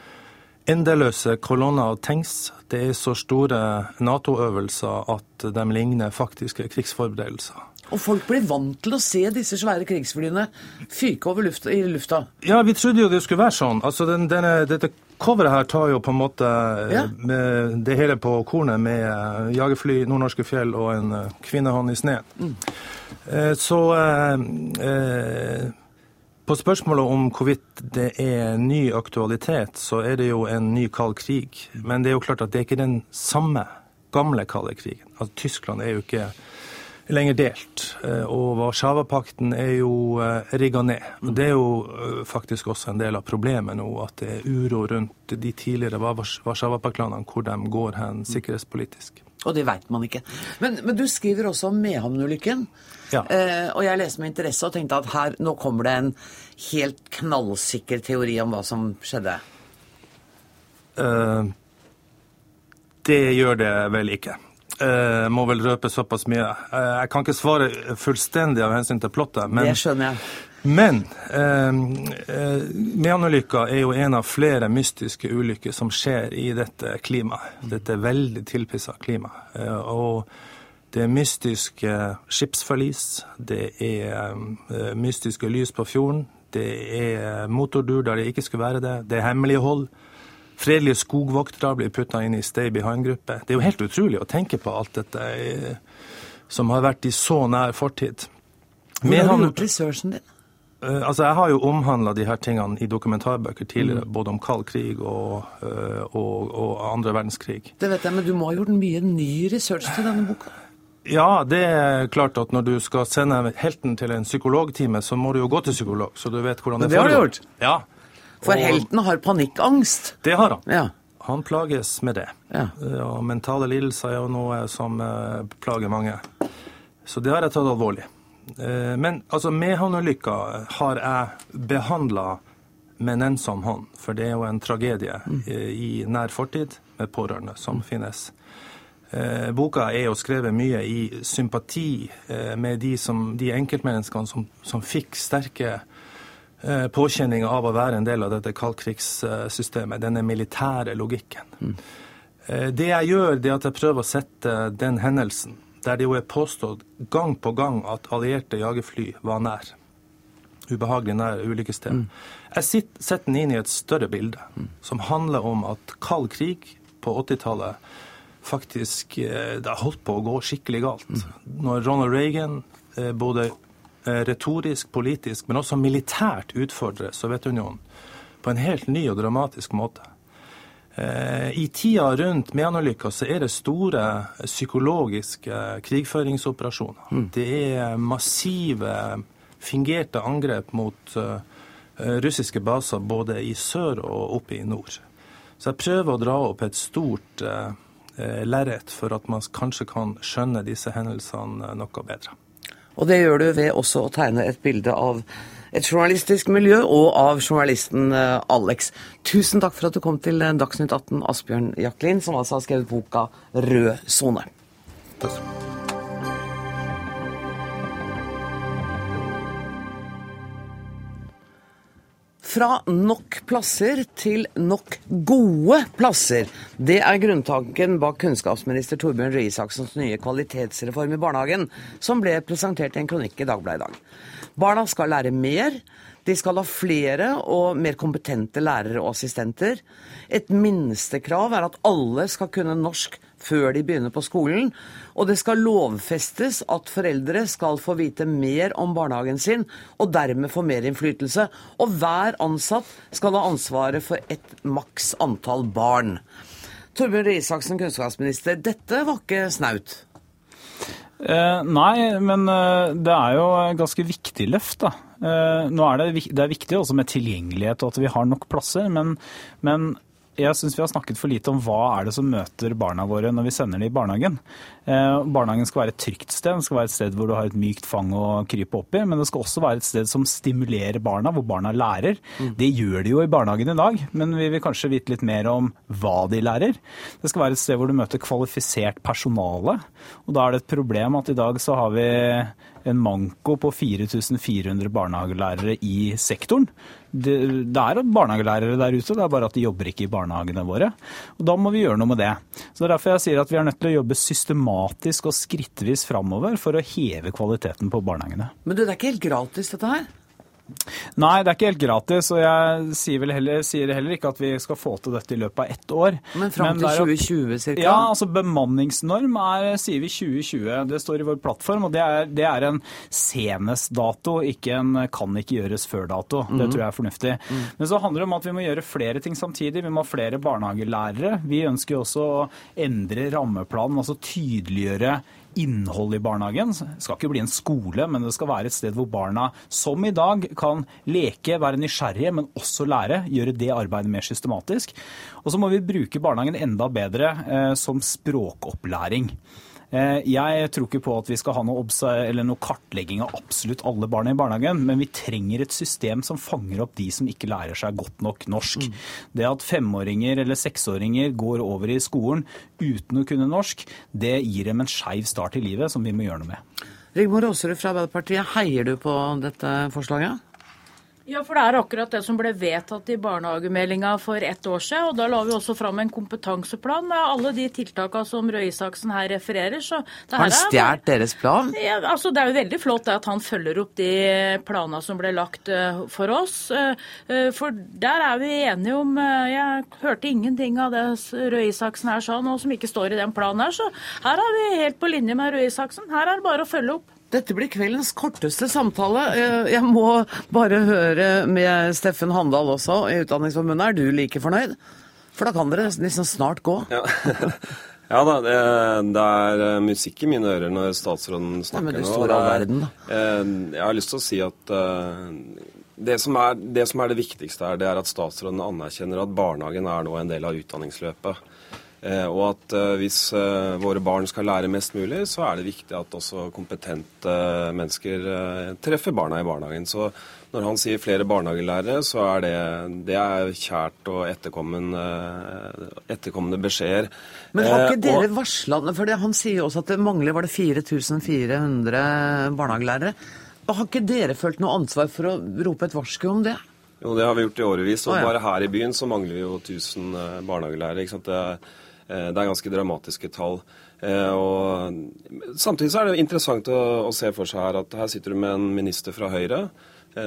endeløse kolonner av tanks. Det er så store Nato-øvelser at de ligner faktiske krigsforberedelser. Og folk blir vant til å se disse svære krigsflyene fyke over luft, i lufta. Ja, vi trodde jo det skulle være sånn. Altså, den, denne, Dette coveret her tar jo på en måte ja. det hele på kornet med eh, jagerfly, nordnorske fjell og en eh, kvinnehånd i sneen. Mm. Så eh, eh, på spørsmålet om hvorvidt det er ny aktualitet, så er det jo en ny kald krig. Men det er jo klart at det er ikke den samme gamle kalde krigen. Altså, Tyskland er jo ikke lenger delt. Eh, og Warszawapakten er jo eh, rigga ned. Og Det er jo eh, faktisk også en del av problemet nå, at det er uro rundt de tidligere Warszawapakt-landene, hvor de går hen sikkerhetspolitisk. Og det veit man ikke. Men, men, du skriver også om Mehamn-ulykken. Ja. Eh, og jeg leste med interesse og tenkte at her, nå kommer det en helt knallsikker teori om hva som skjedde. Eh, det gjør det vel ikke. Eh, må vel røpe såpass mye. Uh, jeg kan ikke svare fullstendig av hensyn til plottet. Men, det skjønner jeg. Men eh, Mehamn-ulykka er jo en av flere mystiske ulykker som skjer i dette klimaet. Dette veldig tilpissa klimaet. og det er mystiske skipsforlis, det er mystiske lys på fjorden, det er motordur der det ikke skulle være det, det er hemmelighold. Fredelige skogvoktere blir putta inn i Stay Behind-gruppe. Det er jo helt utrolig å tenke på alt dette eh, som har vært i så nær fortid. Hvor har du gjort researchen din? Altså, Jeg har jo omhandla de her tingene i dokumentarbøker tidligere, mm. både om kald krig og, og, og, andre verdenskrig. Det vet jeg, men du må ha gjort mye ny research til denne boka? Ja, det er klart at når du skal sende helten til en psykologtime, så må du jo gå til psykolog, så du vet hvordan det, foregår. Det har du gjort? Ja, for og, helten har panikkangst? Det har han. Ja. Han plages med det. Ja. Og mentale lidelser er jo noe som uh, plager mange. Så det har jeg tatt alvorlig. Uh, men altså, Mehamn-ulykka har jeg behandla med nennsom hånd, for det er jo en tragedie mm. i, i nær fortid med pårørende som finnes. Uh, boka er jo skrevet mye i sympati med de, som, de enkeltmenneskene som, som fikk sterke Eh, påkjenning av å være en del av dette kaldkrigssystemet, denne militære logikken. Mm. Det jeg gjør, det er at jeg prøver å sette den hendelsen, der det jo er påstått gang på gang at allierte jagerfly var nær, ubehagelig nær ulykkesstedet, mm. jeg setter den inn i et større bilde, mm. som handler om at kald krig på 80-tallet faktisk eh, det har holdt på å gå skikkelig galt. Når Ronald Reagan både Eh, retorisk, politisk, men også militært utfordrer Sovjetunionen på en helt ny og dramatisk måte. Eh, I tida rundt Mehamn-ulykka så er det store psykologiske krigføringsoperasjoner. Mm. Det er massive, fingerte angrep mot russiske baser både i sør og oppe i nord. Så jeg prøver å dra opp et stort uh, lerret for at man kanskje kan skjønne disse hendelsene noe bedre. Og det gjør du ved også å tegne et bilde av et journalistisk miljø og av journalisten eh, Alex. Tusen takk for at du kom til eh, Dagsnytt 18, Asbjørn Jaklin, som altså har skrevet boka 'Rød sone'. Takk skal du ha. Fra nok plasser til nok gode plasser. Det er grunntanken bak kunnskapsminister Torbjørn Røe Isaksens nye kvalitetsreform i barnehagen, som ble presentert i en kronikk i Dagbladet i dag. Barna skal lære mer. De skal ha flere og mer kompetente lærere og assistenter. Et minstekrav er at alle skal kunne norsk før de begynner på skolen. Og det skal lovfestes at foreldre skal få vite mer om barnehagen sin, og dermed få mer innflytelse. Og hver ansatt skal ha ansvaret for et maks antall barn. Torbjørn Røe Isaksen, kunnskapsminister, dette var ikke snaut? Eh, nei, men eh, det er jo et ganske viktig løft. da. Eh, er det, det er viktig også med tilgjengelighet og at vi har nok plasser, men, men jeg syns vi har snakket for lite om hva er det som møter barna våre når vi sender dem i barnehagen. Eh, barnehagen skal være et trygt sted, det skal være et sted hvor du har et mykt fang å krype opp i. Men det skal også være et sted som stimulerer barna, hvor barna lærer. Mm. Det gjør de jo i barnehagen i dag, men vi vil kanskje vite litt mer om hva de lærer. Det skal være et sted hvor du møter kvalifisert personale. Og da er det et problem at i dag så har vi en manko på 4400 barnehagelærere i sektoren. Det, det, er barnehagelærere der ute, det er bare at de jobber ikke i barnehagene våre. Og Da må vi gjøre noe med det. Så Det er derfor jeg sier at vi er nødt til å jobbe systematisk og skrittvis framover for å heve kvaliteten på barnehagene. Men du, det er ikke helt gratis dette her? Nei, det er ikke helt gratis, og jeg sier, vel heller, sier heller ikke at vi skal få til dette i løpet av ett år. Men fram til 2020 ca.? Ja, altså bemanningsnorm er, sier vi 2020. Det står i vår plattform, og det er, det er en senest-dato, ikke en kan ikke gjøres før-dato. Det tror jeg er fornuftig. Mm. Men så handler det om at vi må gjøre flere ting samtidig. Vi må ha flere barnehagelærere. Vi ønsker også å endre rammeplanen, altså tydeliggjøre innhold i barnehagen. Det skal ikke bli en skole, men det skal være et sted hvor barna, som i dag, kan leke, være nysgjerrige, men også lære. Gjøre det arbeidet mer systematisk. Og så må vi bruke barnehagen enda bedre eh, som språkopplæring. Eh, Jeg tror ikke på at vi skal ha noe, noe, kartlegging av absolutt alle barna i barnehagen, men vi trenger et system som fanger opp de som ikke lærer seg godt nok norsk. Mm. Det at femåringer eller seksåringer går over i skolen uten å kunne norsk, det gir dem en skeiv start i livet som vi må gjøre noe med. Rigmor Aasrud fra Arbeiderpartiet, heier du på dette forslaget? Ja, for det er akkurat det som ble vedtatt i barnehagemeldinga for ett år siden. Og da la vi også fram en kompetanseplan med alle de tiltakene som Røe Isaksen her refererer. Så Har han stjålet deres plan? Ja, altså Det er jo veldig flott at han følger opp de planene som ble lagt uh, for oss. Uh, for der er vi enige om Jeg hørte ingenting av det Røe Isaksen her sa nå som ikke står i den planen her. Så her er vi helt på linje med Røe Isaksen. Her er det bare å følge opp. Dette blir kveldens korteste samtale. Jeg må bare høre med Steffen Handal også i Utdanningsforbundet. Er du like fornøyd? For da kan dere liksom snart gå. Ja. Ja da, det, det, er musikk i mine ører når statsråden snakker nå. Ja, men du står all verden, da. Jeg har lyst til å si at det som, er, det som er det viktigste her, det er at statsråden anerkjenner at barnehagen er nå en del av utdanningsløpet. Eh, og at eh, hvis eh, våre barn skal lære mest mulig, så er det viktig at også kompetente mennesker treffer barna i barnehagen. Så når han sier flere barnehagelærere, så er det, det er kjært og etterkommende, etterkommende beskjeder. Men har ikke dere og, varsla For han sier jo også at det mangler var det 4400 barnehagelærere. Har ikke dere følt noe ansvar for å rope et varsku om det? Jo, det har vi gjort i årevis. Og bare her i byen så mangler vi jo 1000 barnehagelærere. ikke sant? Det er, det er ganske dramatiske tall. Og samtidig så er det interessant å, å, se for seg her at her sitter du med en minister fra Høyre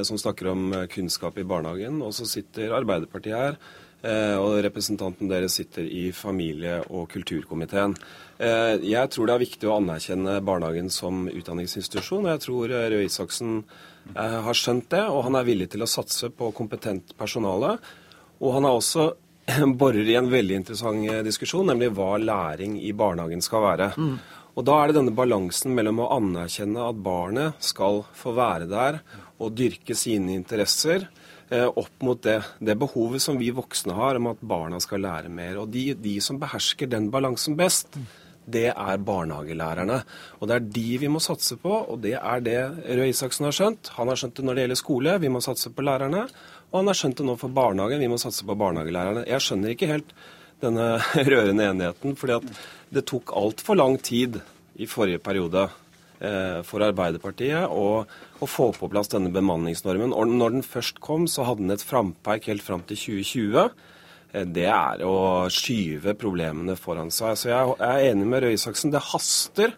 som snakker om kunnskap i barnehagen, og så sitter Arbeiderpartiet her. Og representanten deres sitter i familie- og kulturkomiteen. Jeg tror det er viktig å anerkjenne barnehagen som utdanningsinstitusjon. og Jeg tror Røe Isaksen har skjønt det, og han er villig til å satse på kompetent personale. Og han er også borer i en veldig interessant eh, diskusjon, nemlig hva læring i barnehagen skal være. Mm. Og Da er det denne balansen mellom å anerkjenne at barnet skal få være der og dyrke sine interesser, eh, opp mot det, det, behovet som vi voksne har om at barna skal lære mer. Og de, de som behersker den balansen best, det er barnehagelærerne. Og det er de vi må satse på, og det er det Røe Isaksen har skjønt. Han har skjønt det når det gjelder skole, vi må satse på lærerne. Og han har skjønt det nå for barnehagen. Vi må satse på barnehagelærerne. Jeg skjønner ikke helt denne rørende enigheten, fordi at det tok altfor lang tid i forrige periode eh, for Arbeiderpartiet å, å, få på plass denne bemanningsnormen. Og når den først kom, så hadde den et frampeik helt fram til 2020. Eh, det er å skyve problemene foran seg. Så jeg, er enig med Røe Isaksen. Det haster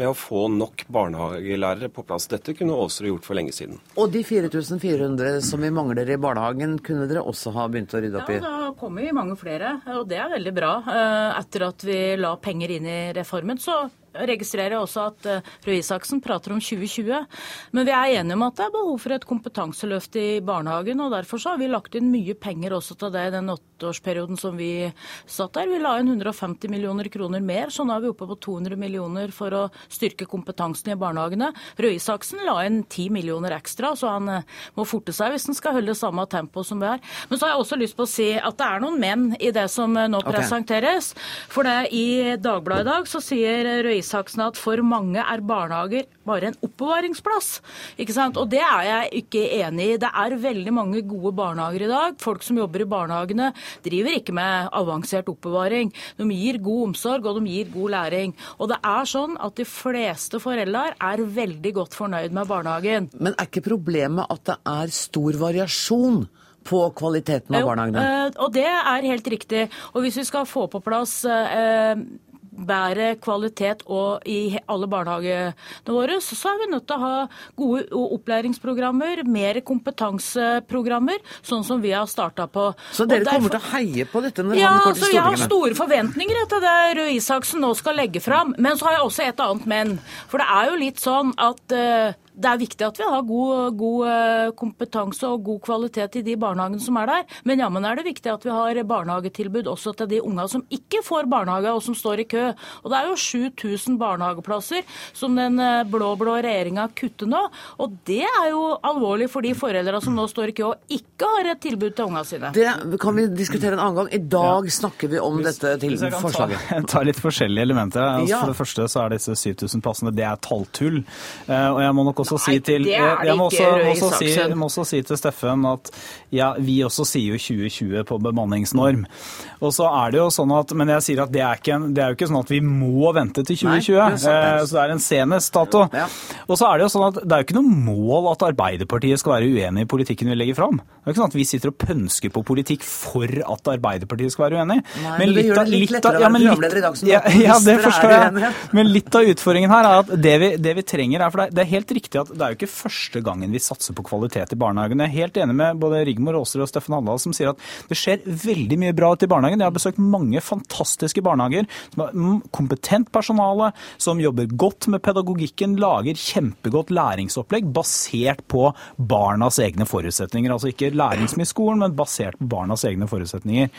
med å få nok barnehagelærere på plass. Dette kunne Aasrud gjort for lenge siden. Og de 4400 som vi mangler i barnehagen, kunne dere også ha begynt å rydde opp i? Ja, da kommer vi mange flere, og det er veldig bra. Eh, etter at vi la penger inn i reformen, så registrerer jeg også at uh, Røe Isaksen prater om 2020. Men vi er enige om at det er behov for et kompetanseløft i barnehagen. og Derfor har vi lagt inn mye penger også til det i den åtteårsperioden som vi satt der. Vi la inn 150 millioner kroner mer, så nå er vi oppe på 200 millioner for å styrke kompetansen i barnehagene. Røe Isaksen la inn 10 millioner ekstra, så han uh, må forte seg hvis han skal holde samme tempo som vi er. Men så har jeg også lyst på å si at det er noen menn i det som uh, nå presenteres. For det i Dagbladet i dag så sier Røe Isaksen at for mange er barnehager bare en oppbevaringsplass. Ikke sant? Og det er jeg ikke enig i. Det er veldig mange gode barnehager i dag. Folk som jobber i barnehagene driver ikke med avansert oppbevaring. De gir god omsorg, og de gir god læring. Og det er sånn at de fleste foreldre er veldig godt fornøyd med barnehagen. Men er ikke problemet at det er stor variasjon? på kvaliteten av barnehagene? Jo, og det er helt riktig. Og hvis vi skal få på plass eh, bedre kvalitet og i alle barnehagene våre, så er vi nødt til å ha gode opplæringsprogrammer, mer kompetanseprogrammer, sånn som vi har starta på. Så dere derfor... kommer til å heie på dette når ja, han går til Stortinget? Ja, jeg har store forventninger til det Røe Isaksen nå skal legge fram. Men så har jeg også et annet men. For det er jo litt sånn at uh, det er viktig at vi har god, god, eh, kompetanse og god kvalitet i de barnehagene som er der. Men jammen er det viktig at vi har barnehagetilbud også til de unga som ikke får barnehage, og som står i kø. Og det er jo 7000 barnehageplasser som den eh, blå-blå regjeringa kutter nå. Og det er jo alvorlig for de foreldra som nå står i kø og ikke har et tilbud til unga sine. Det kan vi diskutere en annen gang. I dag ja. snakker vi om hvis, dette til hvis jeg kan forslaget. Ta, ta, litt forskjellige elementer. Altså, ja. For det første så er disse 7000 plassene det er talltull. Uh, og jeg må nok også også si til, jeg må også, også, si, må også si til Steffen at ja, vi også sier jo 2020 på bemanningsnorm. Og så er det jo sånn at, Men jeg sier at det er, ikke, det er jo ikke sånn at vi må vente til 2020. Nei, det eh, så det er en senest dato. Ja. Og så er det jo sånn at det er jo ikke noe mål at Arbeiderpartiet skal være uenig i politikken vi legger fram. Det er ikke sånn at vi sitter og pønsker på politikk for at Arbeiderpartiet skal være uenig. Nei, men, litt, av, litt, av, ja, men litt, i dag som ja, ja, det forstår jeg. Men litt av utfordringen her er at det vi, det vi trenger er For det er helt riktig at det er jo ikke første gangen vi satser på kvalitet i barnehagen. Jeg er helt enig med både Rigmor Aasrud og Steffen Handal som sier at det skjer veldig mye bra ute i barnehagen. Jeg har besøkt mange fantastiske barnehager som har kompetent personale, som jobber godt med pedagogikken, lager kjempegodt læringsopplegg basert på barnas egne forutsetninger. Altså ikke læringsmye skolen, men basert på barnas egne forutsetninger.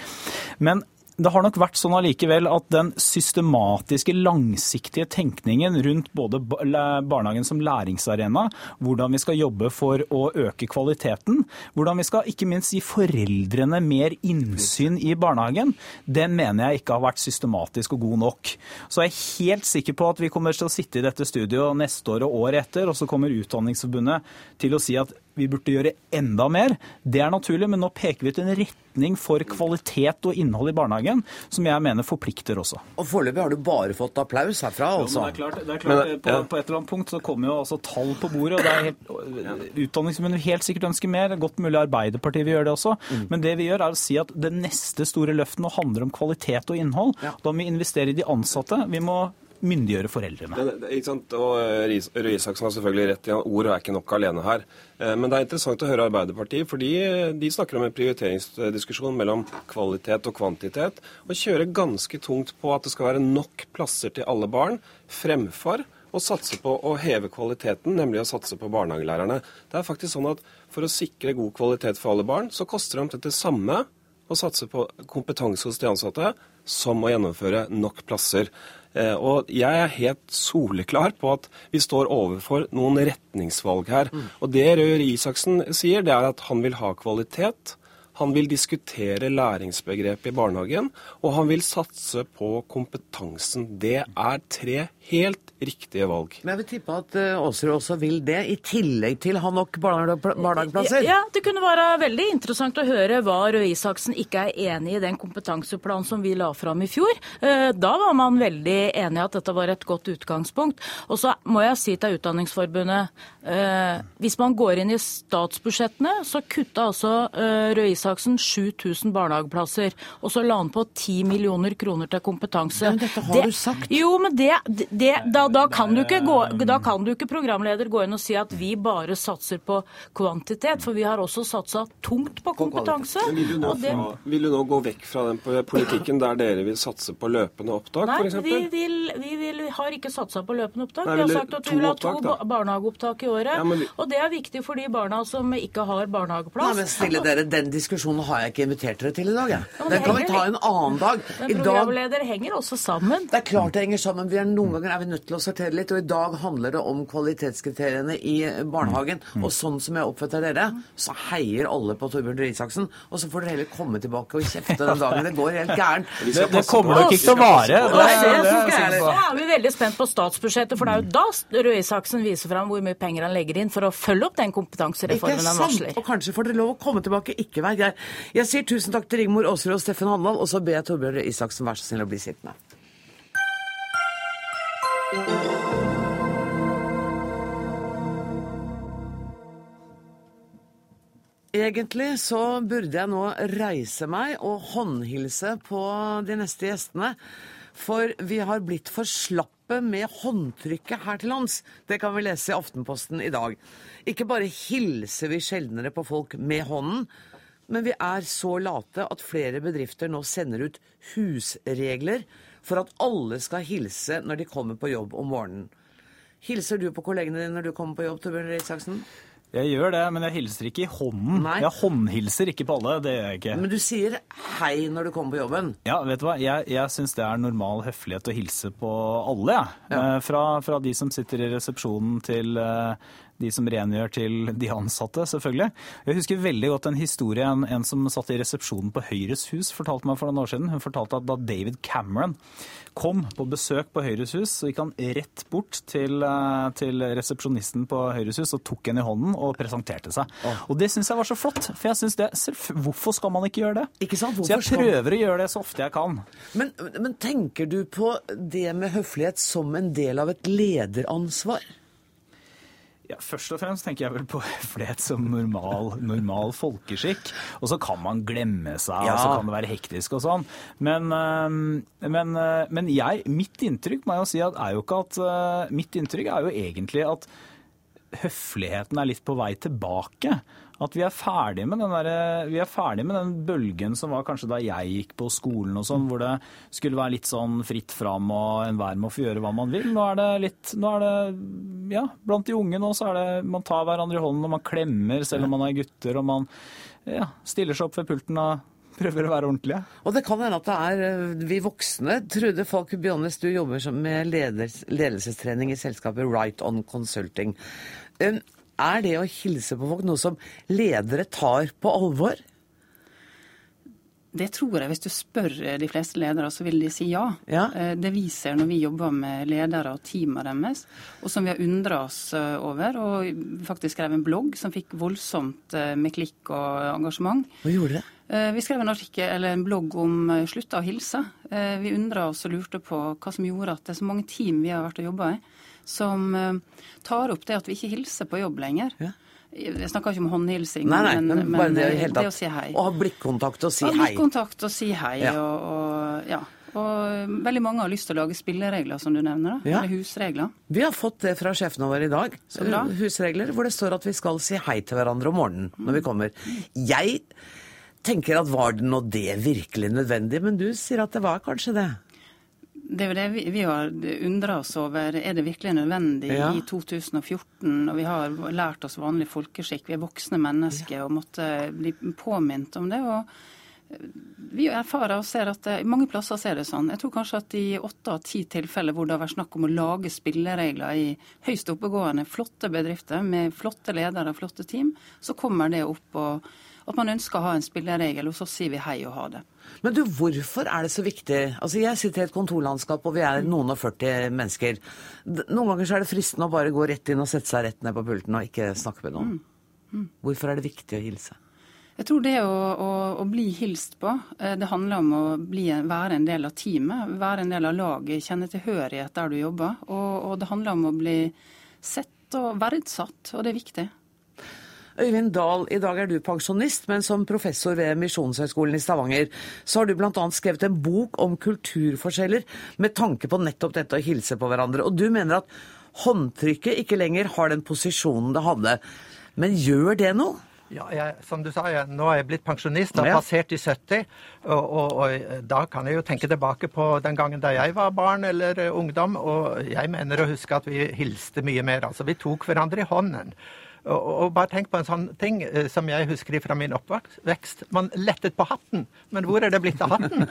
Men det har nok vært sånn allikevel at den systematiske, langsiktige tenkningen rundt både barnehagen som læringsarena, hvordan vi skal jobbe for å øke kvaliteten, hvordan vi skal ikke minst gi foreldrene mer innsyn i barnehagen, den mener jeg ikke har vært systematisk og god nok. Så jeg er helt sikker på at vi kommer til å sitte i dette studioet neste år og året etter, og så kommer Utdanningsforbundet til å si at vi burde gjøre enda mer. Det er naturlig, men nå peker vi ut en retning for kvalitet og innhold i barnehagen som jeg mener forplikter også. Og Foreløpig har du bare fått applaus herfra, altså. Ja, det er klart, det er klart men, på, ja. på, et eller annet punkt så kommer jo altså tall på bordet. og det er helt, Utdanningsforbundet helt sikkert ønsker mer. Godt mulig Arbeiderpartiet vil gjøre det også. Mm. Men det vi gjør er å si at det neste store løftet nå handler om kvalitet og innhold. Ja. Da må vi investere i de ansatte. Vi må myndiggjøre foreldrene. Men, ikke sant? Og eh, Røe Isaksen har selvfølgelig rett i at ord er ikke nok alene her. Eh, men det er interessant å høre Arbeiderpartiet, fordi de snakker om en prioriteringsdiskusjon mellom kvalitet og kvantitet, og kjører ganske tungt på at det skal være nok plasser til alle barn, fremfor å satse på å heve kvaliteten, nemlig å satse på barnehagelærerne. Det er faktisk sånn at For å sikre god kvalitet for alle barn, så koster det omtrent det samme å satse på kompetanse hos de ansatte som å gjennomføre nok plasser. Eh, og jeg er helt soleklar på at vi står overfor noen retningsvalg her. Mm. Og det Røe Isaksen sier, det er at han vil ha kvalitet. Han vil diskutere læringsbegrepet i barnehagen, og han vil satse på kompetansen. Det er tre helt riktige valg. Men jeg vil tippe at Aasrud også vil det, i tillegg til å ha nok barnehageplasser? Ja, det kunne være veldig interessant å høre hva Røe Isaksen ikke er enig i den kompetanseplanen som vi la fram i fjor. Uh, da var man veldig enig i at dette var et godt utgangspunkt. Og så må jeg si til Utdanningsforbundet, uh, hvis man går inn i statsbudsjettene, så kutta altså Røe Isaksen 7000 barnehageplasser. Og så la han på 10 millioner kroner til kompetanse. Men dette har det, du sagt. Jo, men det, det, da, da, kan gå, da, kan du ikke programleder gå inn og si at vi bare satser på kvantitet, for vi har også satsa tungt på kompetanse. Vil du, nå, det... vil, du nå, gå vekk fra den politikken der dere vil satse på løpende opptak, f.eks.? Nei, vi, vil, vi vil, har ikke satsa på løpende opptak. Nei, vi har sagt at vi vil ha to opptak, barnehageopptak i året. Ja, vi... Og det er viktig for de barna som ikke har barnehageplass. Nei, men stille dere, Den diskusjonen har jeg ikke invitert dere til i dag. Ja. Den kan vi ta en annen dag. Men programleder henger også sammen. Det er klart det henger sammen. Vi er noen ganger er vi nødt til å sortere litt. Og i dag handler det om kvalitetskriteriene i barnehagen. Mm. Og sånn som jeg oppfatter dere, så heier alle på Torbjørn Røe Isaksen. Og så får dere heller komme tilbake og kjefte den dagen. Det går helt gærent. Det, det kommer nok ikke til å vare. Da er vi veldig spent på statsbudsjettet, for det er jo da Røe Isaksen viser fram hvor mye penger han legger inn for å følge opp den kompetansereformen han varsler. Og kanskje får dere lov å komme tilbake. Ikke vær grei. Jeg sier tusen takk til Rigmor Aasrud og Steffen Handal, og så ber jeg Torbjørn Røe Isaksen være så snill å bli sittende. Egentlig så burde jeg nå reise meg og håndhilse på de neste gjestene. For vi har blitt for slappe med håndtrykket her til lands. Det kan vi lese i Aftenposten i dag. Ikke bare hilser vi sjeldnere på folk med hånden, men vi er så late at flere bedrifter nå sender ut husregler for at alle skal hilse når de kommer på jobb om morgenen. Hilser du på kollegene dine når du kommer på jobb, Torbjørn Røe? Jeg gjør det, men jeg hilser ikke i hånden. Nei. Jeg håndhilser ikke på alle. Det gjør jeg ikke. Men du sier hei når du kommer på jobben. Ja, vet du hva? Jeg, jeg syns det er normal høflighet å hilse på alle, jeg. Ja. Eh, Fra, fra de som sitter i resepsjonen til eh, de som rengjør til de ansatte, selvfølgelig. Jeg husker veldig godt en historie en, en som satt i resepsjonen på Høyres hus, fortalte meg for noen år siden. Hun fortalte at da David Cameron kom på besøk på Høyres hus, så gikk han rett bort til, eh, til resepsjonisten på Høyres hus og tok henne i hånden og presenterte seg. Og det syns jeg var så flott, for jeg synes det, hvorfor skal man ikke gjøre det? Ikke sant? Så jeg skal- prøver å gjøre det så ofte jeg kan. Men, men tenker du på det med høflighet som en del av et lederansvar? Ja, først og fremst tenker jeg vel på høflighet som normal, normal folkeskikk. Og så kan man glemme seg, Ja. og så kan det være hektisk og sånn. Men, men, øh, men jeg, mitt inntrykk må jeg jo si at er jo ikke at øh, Mitt inntrykk er jo egentlig at høfligheten er litt på vei tilbake. At vi er ferdig med den, der, ferdig med den bølgen som var kanskje da jeg gikk på skolen og sånn, hvor det skulle være litt sånn fritt fram og enhver må få gjøre hva man vil. Nå er det litt Nå er det Ja, blant de unge nå så er det Man tar hverandre i hånden og man klemmer selv om man er gutter, og man ja, stiller seg opp ved pulten og prøver å være ordentlige. Og det kan hende at det er eh, vi voksne. Trude Falk Bjørnes, du jobber med ledelsestrening i selskapet Right On Consulting. Um, Er det å hilse på folk noe som ledere tar på alvor? Det tror jeg. Hvis du spør de fleste ledere, så vil de si ja. ja. Det vi ser når vi jobber med ledere og teamene deres, og som vi har undra oss eh, over, og faktisk skrev en blogg som fikk voldsomt eh, med klikk og engasjement. Hva gjorde det? Eh, Vi skrev en artikkel, eller en blogg om eh, slutta å hilse. Eh, Vi undra oss og lurte på hva som gjorde at det er så mange team vi har vært og jobba i, som eh, tar opp det at vi ikke hilser på jobb lenger. Jeg snakker ikke om håndhilsing, Nei, nei, men, bare det, eh, det å si hei. Å ha blikkontakt og si Ha hei. blikkontakt og si hei. Ja. Og, og, ja. og veldig mange har lyst til å lage spilleregler, som du nevner. da, Ja. Eller husregler. Vi har fått det fra sjefene våre i dag. Husregler hvor det står at vi skal si hei til hverandre om morgenen når vi kommer. Jeg tenker at var det nå det virkelig nødvendig, men du sier at det var kanskje det. Det er jo det vi, vi har undra oss over. Er det virkelig nødvendig Ja. i 2014? Og vi har lært oss vanlig folkeskikk. Vi er voksne mennesker og måtte bli påminnet om det. og vi erfarer og ser at det, mange plasser ser det sånn. Jeg tror kanskje at i åtte av ti tilfeller hvor det har vært snakk om å lage spilleregler i høyst oppegående, flotte bedrifter med flotte ledere og flotte team, så kommer det opp og at man ønsker å ha en spilleregel, og så sier vi hei og ha det. Men du, hvorfor er det så viktig? Altså, Jeg sitter i et kontorlandskap, og vi er noen og 40 mennesker. Noen ganger så er det fristende å bare gå rett inn og sette seg rett ned på pulten og ikke snakke med noen. Hvorfor er det viktig å hilse? Jeg tror det å, å, å bli hilst på, eh, det handler om å bli, være en del av teamet, være en del av laget, kjenne tilhørighet der du jobber. Og, og det handler om å bli sett og verdsatt, og det er viktig. Øyvind Dahl, i dag er du pensjonist, men som professor ved Misjonshøgskolen i Stavanger, så har du bl.a. skrevet en bok om kulturforskjeller med tanke på nettopp dette å hilse på hverandre. Og du mener at håndtrykket ikke lenger har den posisjonen det hadde. Men gjør det noe? Ja, jeg, som du sa, jeg, nå er jeg blitt pensjonist, har Ja. passert i 70. Og, og, og da kan jeg jo tenke tilbake på den gangen da jeg var barn eller eh, ungdom. Og jeg mener å huske at vi hilste mye mer. Altså vi tok hverandre i hånden. Og, og, og bare tenk på en sånn ting eh, som jeg husker fra min oppvekst. Man lettet på hatten. Men hvor er det blitt av hatten?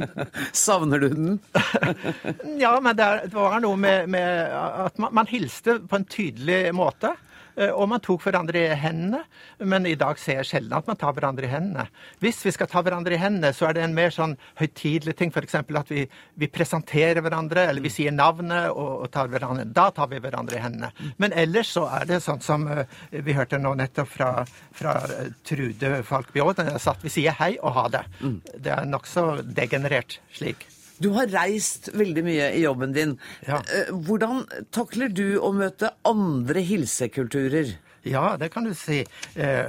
Savner du den? Ja, men det var noe med, med at man, man hilste på en tydelig måte. Eh, Og man tok hverandre i hendene, men i dag ser jeg sjelden at man tar hverandre i hendene. Hvis vi skal ta hverandre i hendene, så er det en mer sånn høytidelig ting. F.eks. at vi, vi presenterer hverandre, eller vi sier navnet og, og tar hverandre. Da tar vi hverandre i hendene. Men ellers så er det sånn som eh, vi hørte nå nettopp fra, fra eh, Trude Falk Bjårdnes, at vi sier hei og ha det. Det er nokså degenerert slik. Du har reist veldig mye i jobben din. Ja. Hvordan takler du å møte andre hilsekulturer? Ja, det kan du si. Eh,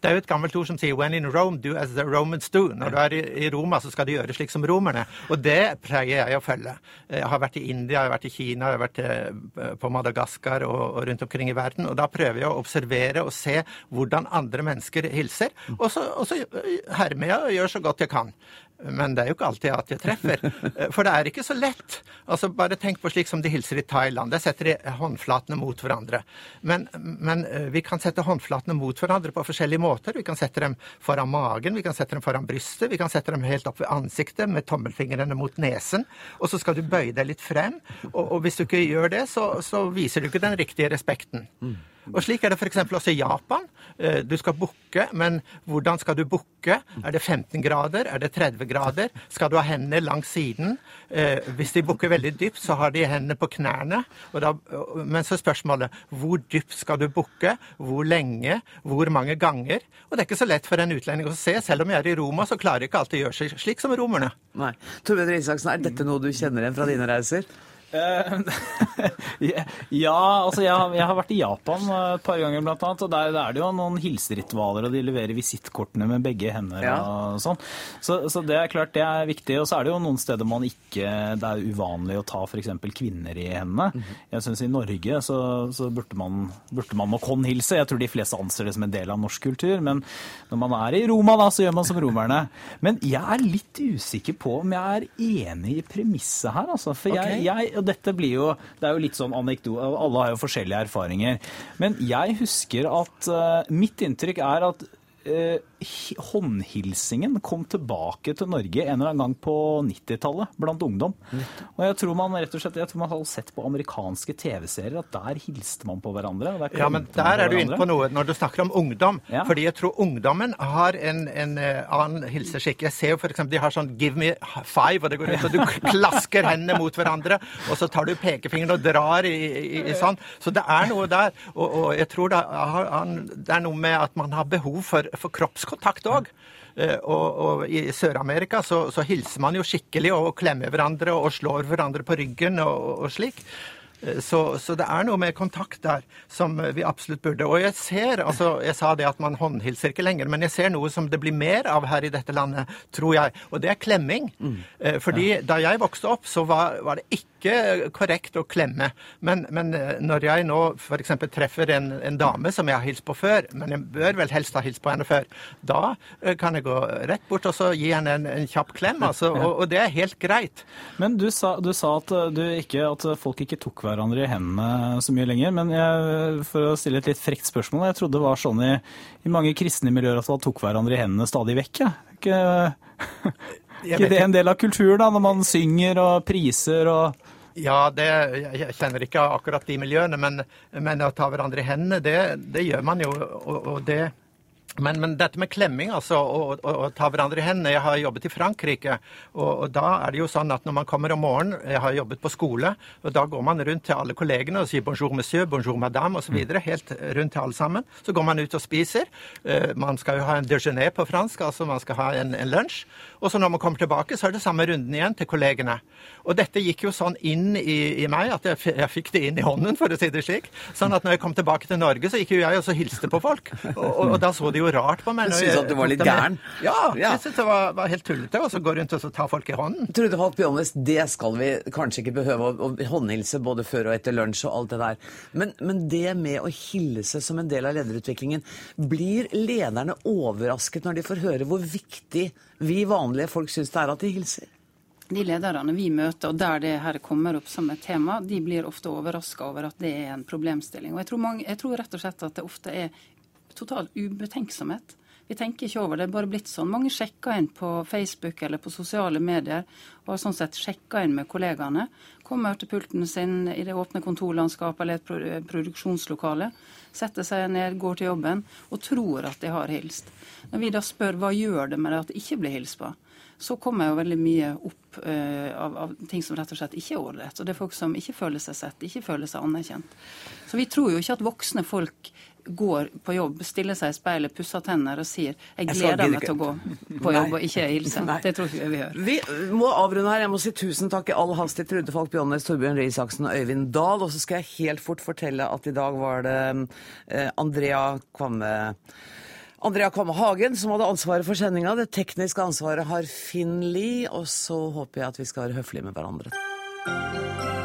det er jo et gammelt ord som sier 'when in Rome, do as the Romans do'. Når du er i Roma, så skal du gjøre slik som romerne. Og det pleier jeg å følge. Jeg har vært i India, jeg har vært i Kina, jeg har vært eh, på Madagaskar og rundt omkring i verden. Og da prøver jeg å observere og se hvordan andre mennesker hilser. Og så hermer jeg og gjør så godt jeg kan. Men det er jo ikke alltid at jeg treffer. For det er ikke så lett. Altså Bare tenk på slik som de hilser i Thailand. Der setter de håndflatene mot hverandre. Men, men, eh, vi kan sette håndflatene mot hverandre på forskjellige måter. Vi kan sette dem foran magen, vi kan sette dem foran brystet, vi kan sette dem helt opp ved ansiktet med tommelfingrene mot nesen. Og så skal du bøye deg litt frem. Og, og hvis du ikke gjør det, så, så viser du ikke den riktige respekten. Mm. Og Slik er det f.eks. også i Japan. Eh, du skal bukke, men hvordan skal du bukke? Er det 15 grader? Er det 30 grader? Skal du ha hendene langs siden? Eh, hvis de bukker veldig dypt, så har de hendene på knærne. Da, men så er spørsmålet hvor dypt skal du bukke? Hvor lenge? Hvor mange ganger? Og det er ikke så lett for en utlending å se. Selv om jeg er i Roma, så klarer jeg ikke alltid å gjøre seg slik som romerne. Nei. Torbjørn Isaksen, er dette noe du kjenner igjen fra dine reiser? Eh, ja, altså jeg har, jeg har, vært i Japan et par ganger, blant annet. Og der, der er det jo noen hilseritualer, og de leverer visittkortene med begge hender ja. og sånn. Så, så, det er klart det er viktig. Og så er det jo noen steder man ikke Det er uvanlig å ta f.eks. kvinner i hendene. Mm -hmm. Jeg syns i Norge så, så, burde, man, burde man nok håndhilse. Jeg tror de fleste anser det som en del av norsk kultur. Men når man er i Roma, da, så gjør man som romerne. Men jeg er litt usikker på om jeg er enig i premisset her, altså. For okay. jeg, jeg og dette blir jo Det er jo litt sånn anekdo... Alle har jo forskjellige erfaringer. Men jeg husker at uh, Mitt inntrykk er at uh, håndhilsingen kom tilbake til Norge en eller annen gang på 90-tallet blant ungdom. Og jeg tror man rett og slett, jeg tror man har sett på amerikanske TV-serier at der hilste man på hverandre. ja, men der er du inne på noe når du snakker om ungdom. Ja. Fordi jeg tror ungdommen har en, en uh, annen hilseskikk. Jeg ser jo f.eks. de har sånn 'give me five', og det går ut, og du klasker hendene mot hverandre, og så tar du pekefingeren og drar i, i, i, sånn. Så det er noe der. Og, og jeg tror det er, det er, noe med at man har behov for, for kroppskontakt kontakt òg. Eh, og, og, I Sør-Amerika så, så, hilser man jo skikkelig og klemmer hverandre og slår hverandre på ryggen og, og slik. Eh, så, så, det er noe med kontakt der som vi absolutt burde. Og jeg ser, altså jeg sa det at man håndhilser ikke lenger, men jeg ser noe som det blir mer av her i dette landet, tror jeg. Og det er klemming. Mm. Eh, fordi ja. da jeg vokste opp, så var, var det ikke ikke korrekt å klemme. Men, men eh, når jeg nå f.eks. treffer en, en, dame som jeg har hilst på før, men jeg bør vel helst ha hilst på henne før, da eh, kan jeg gå rett bort og så gi henne en, en kjapp klem. Altså, og, og, det er helt greit. Men du sa, du sa at, du ikke, at, folk ikke tok hverandre i hendene så mye lenger. Men jeg, for å stille et litt frekt spørsmål, jeg trodde det var sånn i, i mange kristne miljøer at man tok hverandre i hendene stadig vekk. Ja. Ikke, ikke det en del av kulturen, da, når man synger og priser og ja, det, jeg kjenner ikke akkurat de miljøene, men, men å ta hverandre i hendene, det, det gjør man jo. Og, og det men, men, dette med klemming altså, og, ta hverandre i hendene Jeg har jobbet i Frankrike. Og, og, da er det jo sånn at når man kommer om morgenen Jeg har jobbet på skole. og Da går man rundt til alle kollegene og sier 'bonjour monsieur', 'bonjour madame' osv. Helt rundt til alle sammen. Så går man ut og spiser. Uh, man skal jo ha en déjeuner på fransk, altså man skal ha en, en lunsj. Og så når man kommer tilbake, så er det samme runden igjen til kollegene. Og dette gikk jo sånn inn i, i meg at jeg, jeg, fikk det inn i hånden, for å si det slik. Sånn at når jeg kom tilbake til Norge, så gikk jo jeg og så hilste på folk. og da så de jo rart på meg. Du syntes at du var litt gæren? Ja, jeg syntes det var, var, helt tullete å gå rundt og ta folk i hånden. Trude Holt Bjørnnes, det skal vi kanskje ikke behøve å, å håndhilse både før og etter lunsj og alt det der. Men, men, det med å hilse som en del av lederutviklingen, blir lederne overrasket når de får høre hvor viktig vi vanlige folk syns det er at de hilser? De lederne vi møter, og der det her kommer opp som et tema, de blir ofte overraska over at det er en problemstilling. Og jeg tror, mange, jeg tror, rett og slett at det ofte er total ubetenksomhet. Vi tenker ikke over det, det er bare blitt sånn. Mange sjekker inn på Facebook eller på sosiale medier og har sånn sett sjekka inn med kollegaene. Kommer til pulten sin i det åpne kontorlandskapet eller et produksjonslokale. Setter seg ned, går til jobben og tror at de har hilst. Når vi da spør hva gjør det med det at det ikke blir hilst på, så kommer jo veldig mye opp uh, av, av, ting som rett og slett ikke er ålreit. Og det er folk som ikke føler seg sett, ikke føler seg anerkjent. Så vi tror jo ikke at voksne folk går på jobb, stiller seg i speilet, pusser tenner og sier 'jeg gleder meg til å gå på jobb og ikke hilse'. Det tror ikke vi gjør. Vi må avrunde her. Jeg må si tusen takk i all hast til Trude Falk Bjånes, Torbjørn Røe Isaksen og Øyvind Dahl. Og så skal jeg helt fort fortelle at i dag var det eh, Andrea Kvamme Andrea Kvamme Hagen som hadde ansvaret for sendinga. Det tekniske ansvaret har Finn Lie. Og så håper jeg at vi skal være høflige med hverandre.